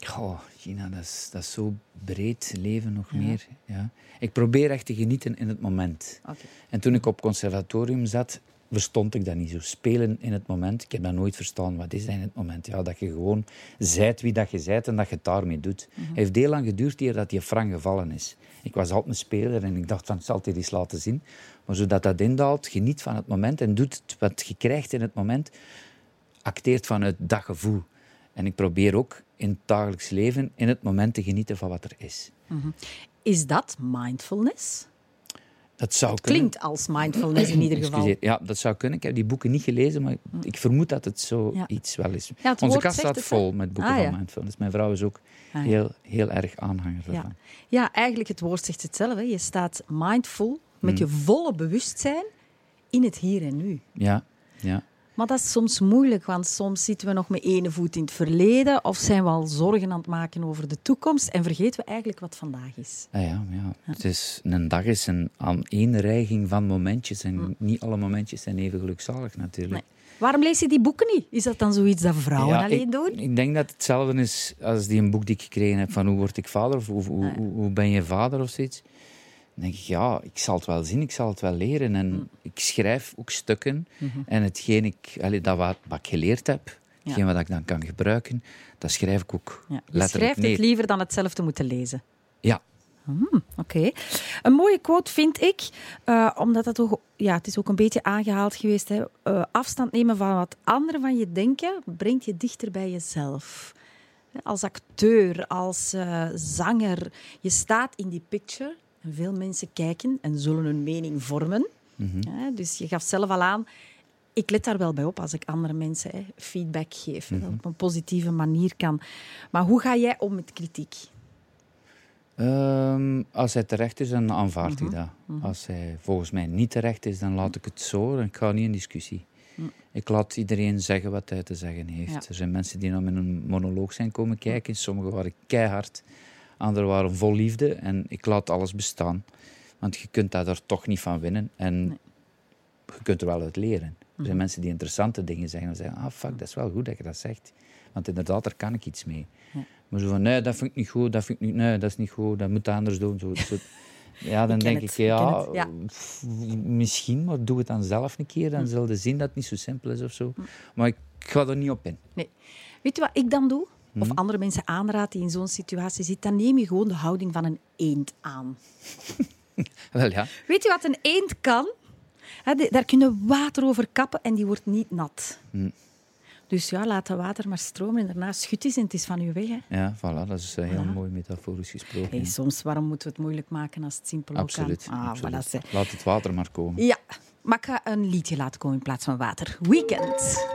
Goh, Gina, dat is, dat is zo breed leven nog meer. Ja. Ik probeer echt te genieten in het moment. En toen ik op conservatorium zat, verstond ik dat niet zo. Spelen in het moment, ik heb dat nooit verstaan. Wat is dat in het moment? Ja, dat je gewoon zijt wie dat je zijt en dat je het daarmee doet. Het heeft heel lang geduurd eer dat die frank gevallen is. Ik was altijd een speler en ik dacht van, ik zal het hier eens laten zien. Maar zodat dat indaalt, geniet van het moment en doet wat je krijgt in het moment, acteert vanuit dat gevoel. En ik probeer ook in het dagelijks leven in het moment te genieten van wat er is. Is dat mindfulness? Dat zou kunnen. Klinkt als mindfulness in ieder geval. Ja, dat zou kunnen. Ik heb die boeken niet gelezen, maar ik vermoed dat het zo Ja. iets wel is. Ja, het Onze kast staat het, vol met boeken Ah, van mindfulness. Mijn vrouw is ook Ah, heel, heel erg aanhanger Ja. ervan. ja, eigenlijk het woord zegt het zelf. Hè. Je staat mindful, met je Hmm. volle bewustzijn, in het hier en nu. Ja, ja. Maar dat is soms moeilijk, want soms zitten we nog met ene voet in het verleden of zijn we al zorgen aan het maken over de toekomst en vergeten we eigenlijk wat vandaag is. Ah ja, ja. Het is, een dag is een aaneenreiging van momentjes en niet alle momentjes zijn even gelukzalig natuurlijk. Nee. Waarom lees je die boeken niet? Is dat dan zoiets dat vrouwen Ja, alleen ik, doen? Ik denk dat het hetzelfde is als die een boek die ik gekregen heb van hoe word ik vader of hoe, hoe, Ah, ja. hoe, hoe ben je vader of zoiets. Dan denk ik, ja, ik zal het wel zien, ik zal het wel leren. En Mm. ik schrijf ook stukken. Mhm. En hetgeen ik, allee, dat wat, wat ik geleerd heb, hetgeen wat ik dan kan gebruiken, dat schrijf ik ook Ja. Je letterlijk schrijft neer. het liever dan het zelf te moeten lezen. Ja, Oké. Een mooie quote vind ik, eh, omdat dat toch, ja, het is ook een beetje aangehaald geweest. Hè. Eh, afstand nemen van wat anderen van je denken brengt je dichter bij jezelf. Als acteur, als eh, zanger, je staat in die picture veel mensen kijken en zullen hun mening vormen. Hè, Dus je gaf zelf al aan, ik let daar wel bij op als ik andere mensen hè, feedback geef. hè, Dat op een positieve manier kan. Maar hoe ga jij om met kritiek? Ehm, als hij terecht is, dan aanvaard Mhm. ik dat. Als hij volgens mij niet terecht is, dan laat ik het zo. Dan ga ik niet in discussie. Ik laat iedereen zeggen wat hij te zeggen heeft. Ja. Er zijn mensen die naar mijn monoloog zijn komen kijken. Sommigen waren keihard, anderen waren vol liefde. En ik laat alles bestaan. Want je kunt daar er toch niet van winnen. En je kunt er wel uit leren. Er zijn mensen die interessante dingen zeggen. En zeggen, ah fuck, dat is wel goed dat je dat zegt. Want inderdaad, daar kan ik iets mee. Maar zo van, nee, dat vind ik niet goed, dat vind ik niet, nee, dat is niet goed, dat moet je anders doen. Zo, zo. Ja, [laughs] dan Ik denk het, ik, ja, misschien, maar doe het dan zelf een keer. Dan zul je zien dat het niet zo simpel is of zo. Maar ik ga er niet op in. Nee. Weet je wat ik dan doe? Of andere mensen aanraad die in zo'n situatie zitten, dan neem je gewoon de houding van een eend aan. [laughs] Wel ja, Weet je wat een eend kan? Hè, de- daar kun je water over kappen en die wordt niet nat. Hm. Dus ja, laat dat water maar stromen en daarna schut eens en het is van je weg. Hè. ja voilà, dat is eh, heel Voilà. mooi metaforisch gesproken. Hey, soms, waarom moeten we het moeilijk maken als het simpel ook Absoluut. kan? Ah, absoluut. voilà. Laat het water maar komen. Ja, maar ik ga een liedje laten komen in plaats van water. Weekend.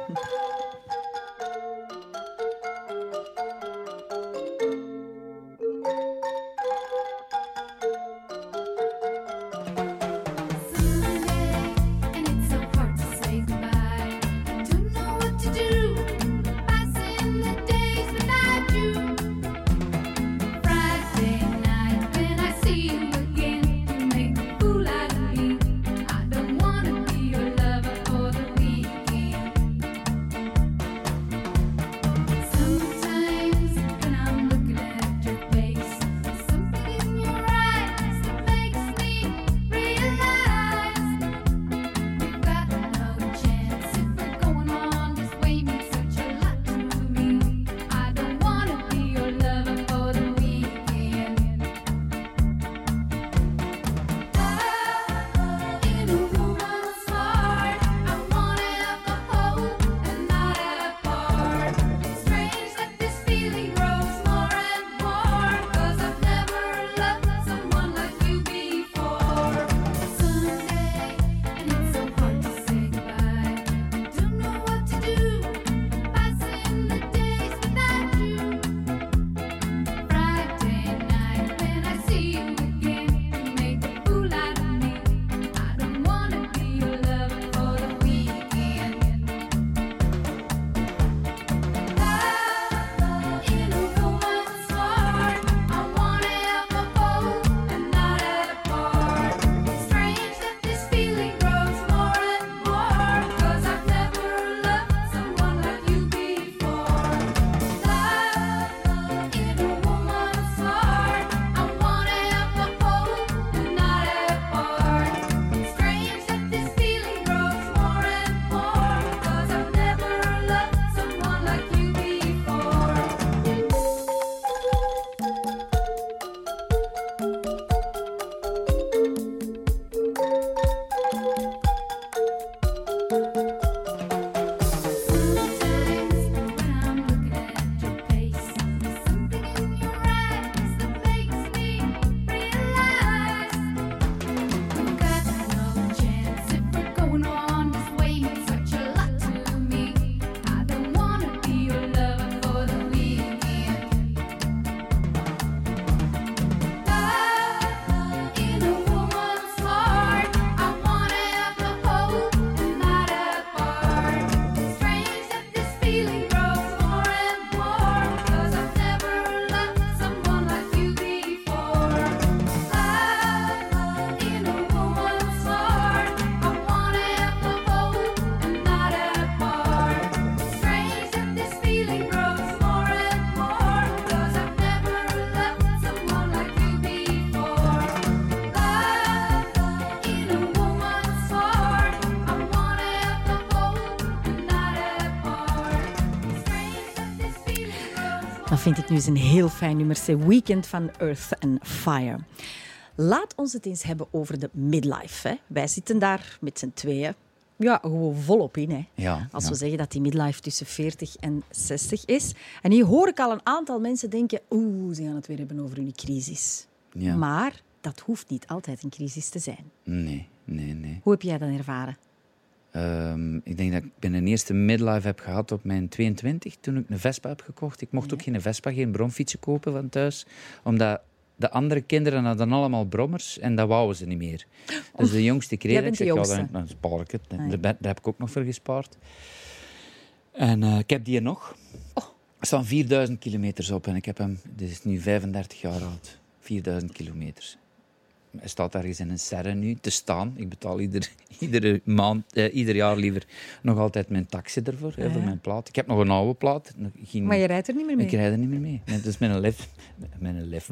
Vind ik nu eens een heel fijn nummer. Weekend van Earth and Fire. Laat ons het eens hebben over de midlife. Hè. Wij zitten daar met z'n tweeën. Ja, gewoon volop in. Hè. Ja, Als ja. we zeggen dat die midlife tussen 40 en 60 is. En hier hoor ik al een aantal mensen denken... Oeh, ze gaan het weer hebben over hun crisis. Ja. Maar dat hoeft niet altijd een crisis te zijn. Nee, nee, nee. Hoe heb jij dat ervaren? Ehm, ik denk dat ik mijn eerste midlife heb gehad op mijn 22, toen ik een Vespa heb gekocht. Ik mocht ook geen Vespa, geen bromfietsen kopen van thuis, omdat de andere kinderen hadden allemaal brommers en dat wouden ze niet meer. Dus de jongste kreeg ik zeg, ja, dan, dan spaar ik het. Daar, heb ik ook nog voor gespaard. En eh, ik heb die nog. Oh. Er staan 4000 kilometers op en ik heb hem, dit is nu 35 jaar oud, 4000 kilometers. Hij staat ergens in een serre nu te staan. Ik betaal ieder, [laughs] iedere maand, eh, ieder jaar liever nog altijd mijn taxi ervoor, hè, voor Ja. mijn plaat. Ik heb nog een oude plaat. geen- Maar je rijdt er niet meer mee. ik rijd er niet meer mee. Nee, Dus mijn life, [laughs] mijn light,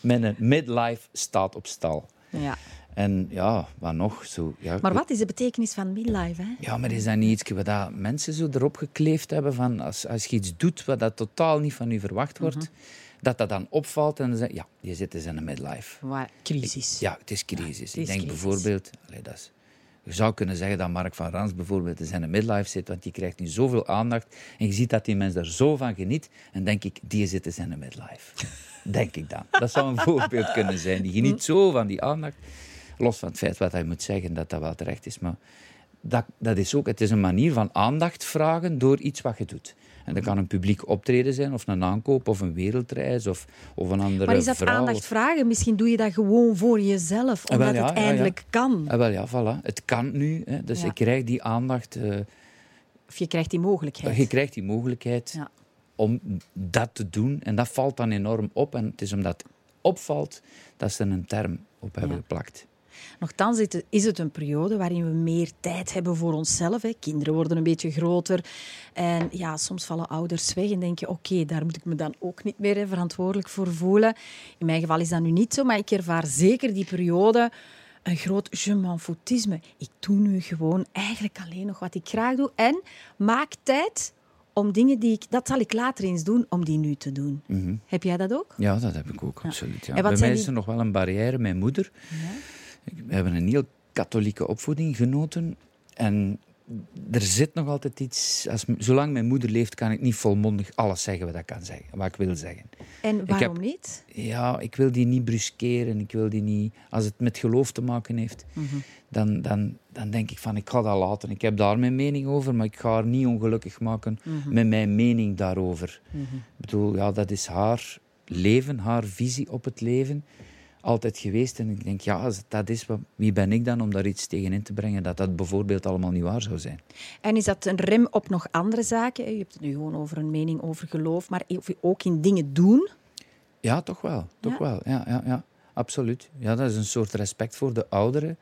mijn midlife staat op stal. Ja. En ja, wat nog? Zo, ja, Maar wat is de betekenis van midlife? Hè? ja, maar is dat niet iets wat dat mensen zo erop gekleefd hebben van als, als je iets doet wat dat totaal niet van u verwacht wordt, Mhm. Dat dat dan opvalt en dan zeg je, ja, je zit dus in een midlife. Waar crisis. Ja, het is crisis. is ik denk crisis. bijvoorbeeld, allee, dat is, je zou kunnen zeggen dat Mark van Rans bijvoorbeeld in zijn midlife zit, want die krijgt nu zoveel aandacht en je ziet dat die mens daar zo van geniet en denk ik, die zit in zijn midlife. [laughs] denk ik dan. Dat zou een voorbeeld kunnen zijn. Die geniet zo van die aandacht, los van het feit wat hij moet zeggen, dat dat wel terecht is, maar dat, dat is ook, het is een manier van aandacht vragen door iets wat je doet. En dat kan een publiek optreden zijn, of een aankoop, of een wereldreis, of, of een andere Maar is dat aandacht vragen? Misschien doe je dat gewoon voor jezelf, Ah, omdat ja, het ja, ja. eindelijk kan. Ah, wel ja, voilà. Het kan nu. Hè. Dus ik krijg die aandacht. eh, Of je krijgt die mogelijkheid. je krijgt die mogelijkheid Ja. om dat te doen. En dat valt dan enorm op. En het is omdat het opvalt dat ze een term op hebben geplakt. Nochtans is het- is het een periode waarin we meer tijd hebben voor onszelf. Hè. Kinderen worden een beetje groter. En ja, soms vallen ouders weg en denk je, oké, daar moet ik me dan ook niet meer hè, verantwoordelijk voor voelen. In mijn geval is dat nu niet zo, maar ik ervaar zeker die periode een groot je m'en foutisme. Ik doe nu gewoon eigenlijk alleen nog wat ik graag doe. En maak tijd om dingen die ik... Dat zal ik later eens doen, om die nu te doen. Heb jij dat ook? Ja, dat heb ik ook, absoluut. Ja. En Bij mij die- is er nog wel een barrière. Mijn moeder, ik- we hebben een heel katholieke opvoeding genoten. En er zit nog altijd iets... Als, zolang mijn moeder leeft, kan ik niet volmondig alles zeggen wat ik kan zeggen, wat ik wil zeggen. En waarom heb- niet? Ja, ik wil die niet bruskeren. Ik wil die niet... Als het met geloof te maken heeft, dan, dan, dan denk ik van, ik ga dat laten. Ik heb daar mijn mening over, maar ik ga haar niet ongelukkig maken met mijn mening daarover. Ik bedoel, ja, dat is haar leven, haar visie op het leven. Altijd geweest. En ik denk, ja, als dat is, wat- wie ben ik dan om daar iets tegen in te brengen dat dat bijvoorbeeld allemaal niet waar zou zijn? En is dat een rem op nog andere zaken? Je hebt het nu gewoon over een mening over geloof, maar ook in dingen doen. Ja, toch wel. Toch Ja? wel. Ja, ja, ja, absoluut. Ja, dat is een soort respect voor de ouderen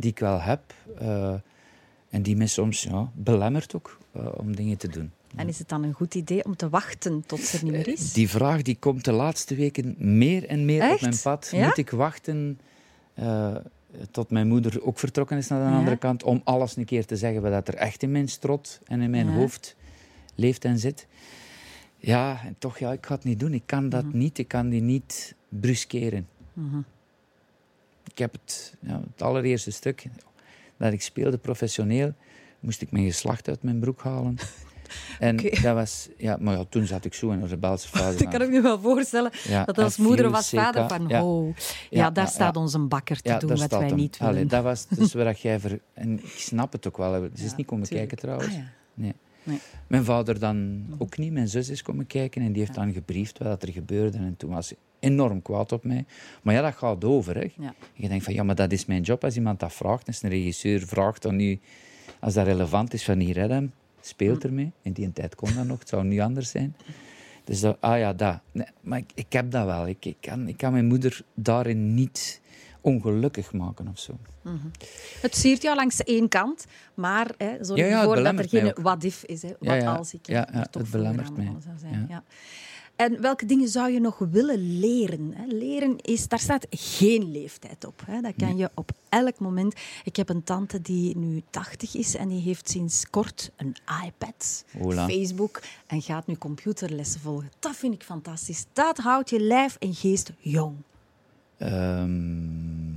die ik wel heb. eh, en die me soms ja, belemmert ook eh, om dingen te doen. En is het dan een goed idee om te wachten tot ze er niet meer is? Die vraag die komt de laatste weken meer en meer op mijn pad. Ja? Moet ik wachten eh, tot mijn moeder ook vertrokken is naar de Ja. andere kant, om alles een keer te zeggen wat er echt in mijn strot en in mijn Ja. hoofd leeft en zit? Ja, en toch, ja, ik ga het niet doen. Ik kan dat Mhm. niet. Ik kan die niet bruskeren. Ik heb het, ja, het allereerste stuk dat ik speelde professioneel, moest ik mijn geslacht uit mijn broek halen. [laughs] En dat was, ja, maar ja, toen zat ik zo in een rebelse fase. Dat kan ik me wel voorstellen. Ja, dat als moeder of als vader van, ja. oh, ja, daar staat onze bakker te doen wat wij hem. niet willen. Allee, dat was [laughs] dus waar dat jij... Ver... En ik snap het ook wel. hè. Ze is niet komen tuurlijk. kijken trouwens. Ah, nee. Nee. Mijn vader dan ook niet. Mijn zus is komen kijken en die heeft dan gebriefd wat er gebeurde. En toen was enorm kwaad op mij. Maar ja, dat gaat over. Hè. Ja. Je denkt van, ja, maar dat is mijn job. Als iemand dat vraagt, als een regisseur vraagt dan nu... Als dat relevant is van hier, hem, speelt ermee. In die tijd kon dat nog, het zou nu anders zijn. Dus dat, ah ja, dat. Nee, maar ik, ik heb dat wel. Ik, ik, kan, ik kan mijn moeder daarin niet ongelukkig maken of zo. Het siert jou langs één kant, maar hè, zorg Ja, ervoor dat er geen ook. what if is. Hè. Wat Ja, als ik Ja, ja, toch het belemmert mij. zou zijn. En welke dingen zou je nog willen leren? Leren is, daar staat geen leeftijd op. Dat kan je op elk moment. Ik heb een tante die nu 80 is en die heeft sinds kort een iPad, Hola. Facebook en gaat nu computerlessen volgen. Dat vind ik fantastisch. Dat houdt je lijf en geest jong. Ehm,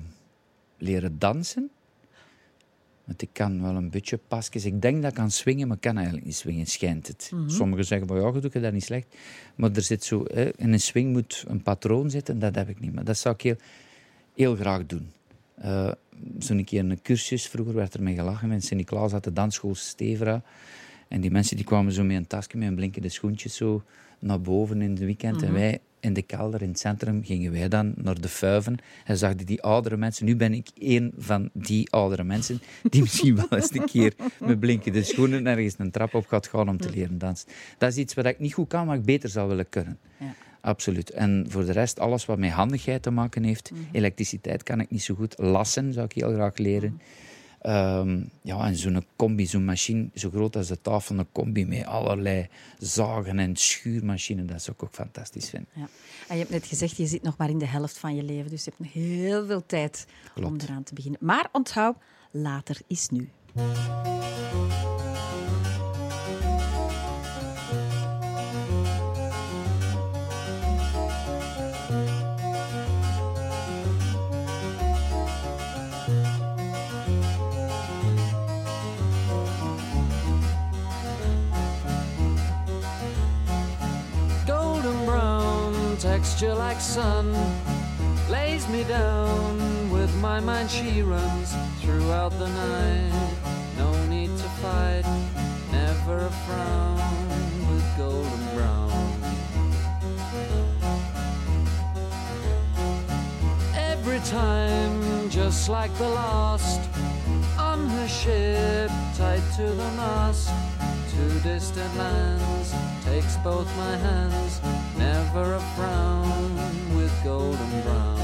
leren dansen. Want ik kan wel een beetje pasjes. Ik denk dat ik kan swingen, maar ik kan eigenlijk niet swingen, schijnt het. Sommigen zeggen, maar ja, je doet dat niet slecht. Maar er zit zo, hè, in een swing moet een patroon zitten, dat heb ik niet. Maar dat zou ik heel, heel graag doen. Eh Zo'n keer een cursus, vroeger werd er mee gelachen. Met Sint-Niklaas had de dansschool Stevra. En die mensen die kwamen zo met een tasje met een blinkende schoentjes zo naar boven in het weekend. En wij in de kelder in het centrum gingen wij dan naar de fuiven. En zag die, die oudere mensen. Nu ben ik een van die oudere mensen die [laughs] misschien wel eens een keer met blinkende schoenen ergens een trap op gaat gaan om te leren dansen. Dat is iets wat ik niet goed kan, maar ik beter zou willen kunnen. Ja. Absoluut. En voor de rest, alles wat met handigheid te maken heeft. Elektriciteit kan ik niet zo goed. Lassen zou ik heel graag leren. Ehm, ja, en zo'n combi, zo'n machine, zo groot als de tafel, een combi met allerlei zagen en schuurmachines, dat zou ik ook fantastisch vinden. Ja. En je hebt net gezegd, je zit nog maar in de helft van je leven, dus je hebt nog heel veel tijd om eraan te beginnen. Maar onthoud, later is nu. Like sun lays me down with my mind. She runs throughout the night. No need to fight. Never a frown with golden brown. Every time just like the last on her ship tied to the mast to distant lands takes both my hands never a frown with golden brown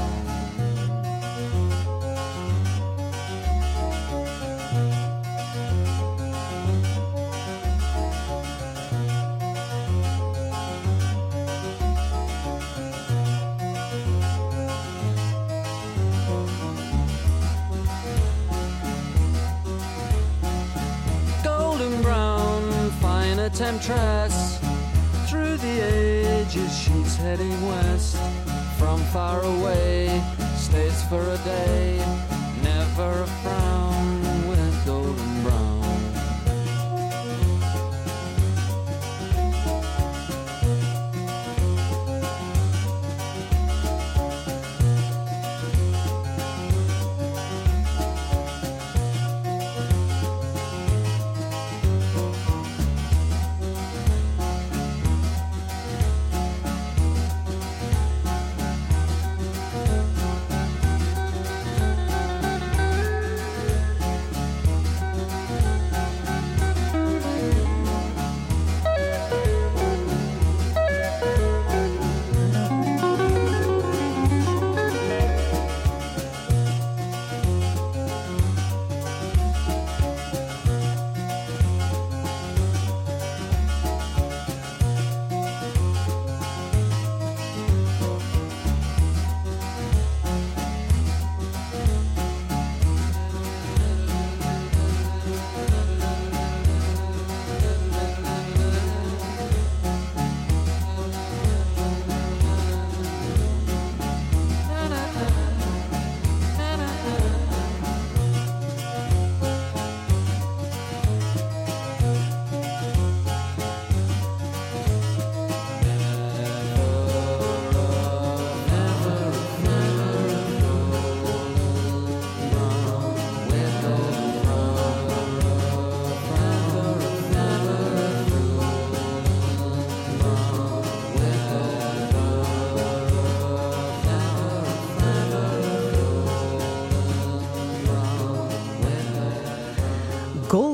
golden brown, fine temptress. Through the ages, heading west. From far away, stays for a day. Never a frown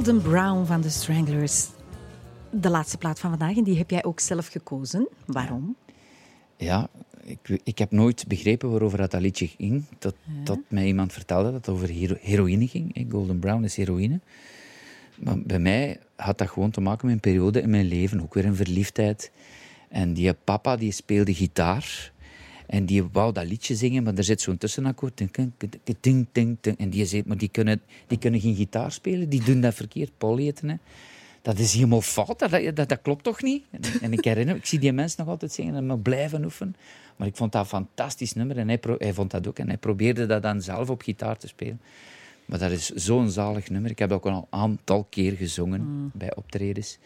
Golden Brown van de Stranglers. De laatste plaat van vandaag, en die heb jij ook zelf gekozen. Waarom? Ja, ik, ik heb nooit begrepen waarover dat, dat liedje ging. Tot, tot mij iemand vertelde dat het over hero- heroïne ging. Golden Brown is heroïne. Maar bij mij had dat gewoon te maken met een periode in mijn leven. Ook weer een verliefdheid. En die papa die speelde gitaar. En die wou dat liedje zingen, maar er zit zo'n tussenakkoord. En die zei, maar die kunnen, die kunnen geen gitaar spelen. Die doen dat verkeerd. Paul eten, hè. Dat is helemaal fout. Dat, dat, dat klopt toch niet? En, en ik herinner ik zie die mensen nog altijd zingen en blijven oefenen. Maar ik vond dat een fantastisch nummer en hij, pro- hij vond dat ook. En hij probeerde dat dan zelf op gitaar te spelen. Maar dat is zo'n zalig nummer. Ik heb dat ook al een aantal keer gezongen bij optredens.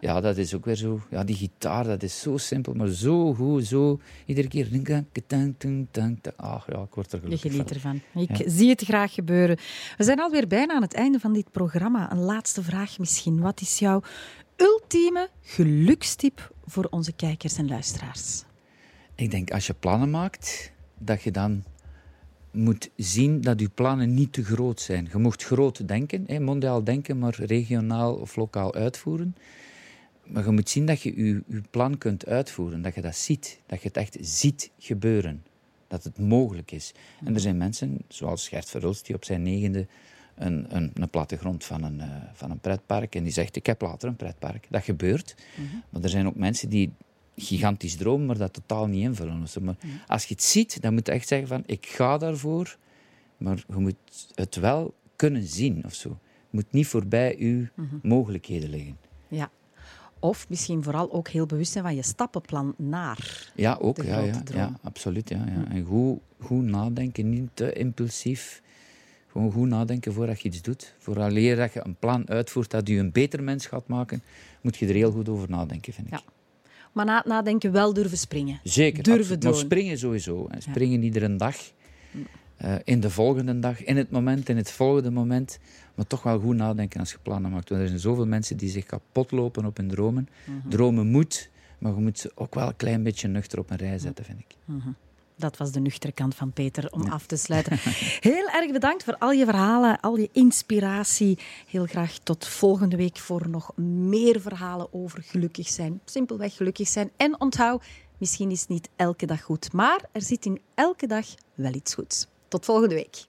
Ja. dat is ook weer zo. Ja, die gitaar, dat is zo simpel, maar zo goed, zo. Iedere keer. Ach ja, ik word er Je gelukkig geniet van. ervan. Ik Ja. zie het graag gebeuren. We zijn alweer bijna aan het einde van dit programma. Een laatste vraag misschien. Wat is jouw ultieme gelukstip voor onze kijkers en luisteraars? Ik denk, als je plannen maakt, dat je dan moet zien dat je plannen niet te groot zijn. Je mocht groot denken, mondiaal denken, maar regionaal of lokaal uitvoeren. Maar je moet zien dat je je, je plan kunt uitvoeren, dat je dat ziet, dat je het echt ziet gebeuren, dat het mogelijk is. En er zijn mensen, zoals Gert Verhulst, die op zijn negende een, een, een plattegrond van een, eh, van een pretpark en die zegt, ik heb later een pretpark. Dat gebeurt. Maar er zijn ook mensen die gigantisch dromen, maar dat totaal niet invullen. Maar als je het ziet, dan moet je echt zeggen van, ik ga daarvoor, maar je moet het wel kunnen zien of zo. Het moet niet voorbij je mogelijkheden liggen. Ja. Of misschien vooral ook heel bewust zijn van je stappenplan naar. Ja, ook. Ja, ja, ja, absoluut. Ja, ja. En goed, goed nadenken, niet te impulsief. Gewoon goed nadenken voordat je iets doet. Vooraleer dat je een plan uitvoert dat je een beter mens gaat maken, moet je er heel goed over nadenken, vind ik. Ja. Maar na het nadenken wel durven springen. Zeker. Durven doen. Maar springen sowieso. En springen iedere dag. eh, in de volgende dag, in het moment, in het volgende moment. Maar toch wel goed nadenken als je plannen maakt. Want er zijn zoveel mensen die zich kapot lopen op hun dromen. Mhm. Dromen moet, maar je moet ze ook wel een klein beetje nuchter op een rij zetten, vind ik. Dat was de nuchtere kant van Peter om af te sluiten. [laughs] Heel erg bedankt voor al je verhalen, al je inspiratie. Heel graag tot volgende week voor nog meer verhalen over gelukkig zijn. Simpelweg gelukkig zijn. En onthoud, misschien is niet elke dag goed, maar er zit in elke dag wel iets goeds. Tot volgende week.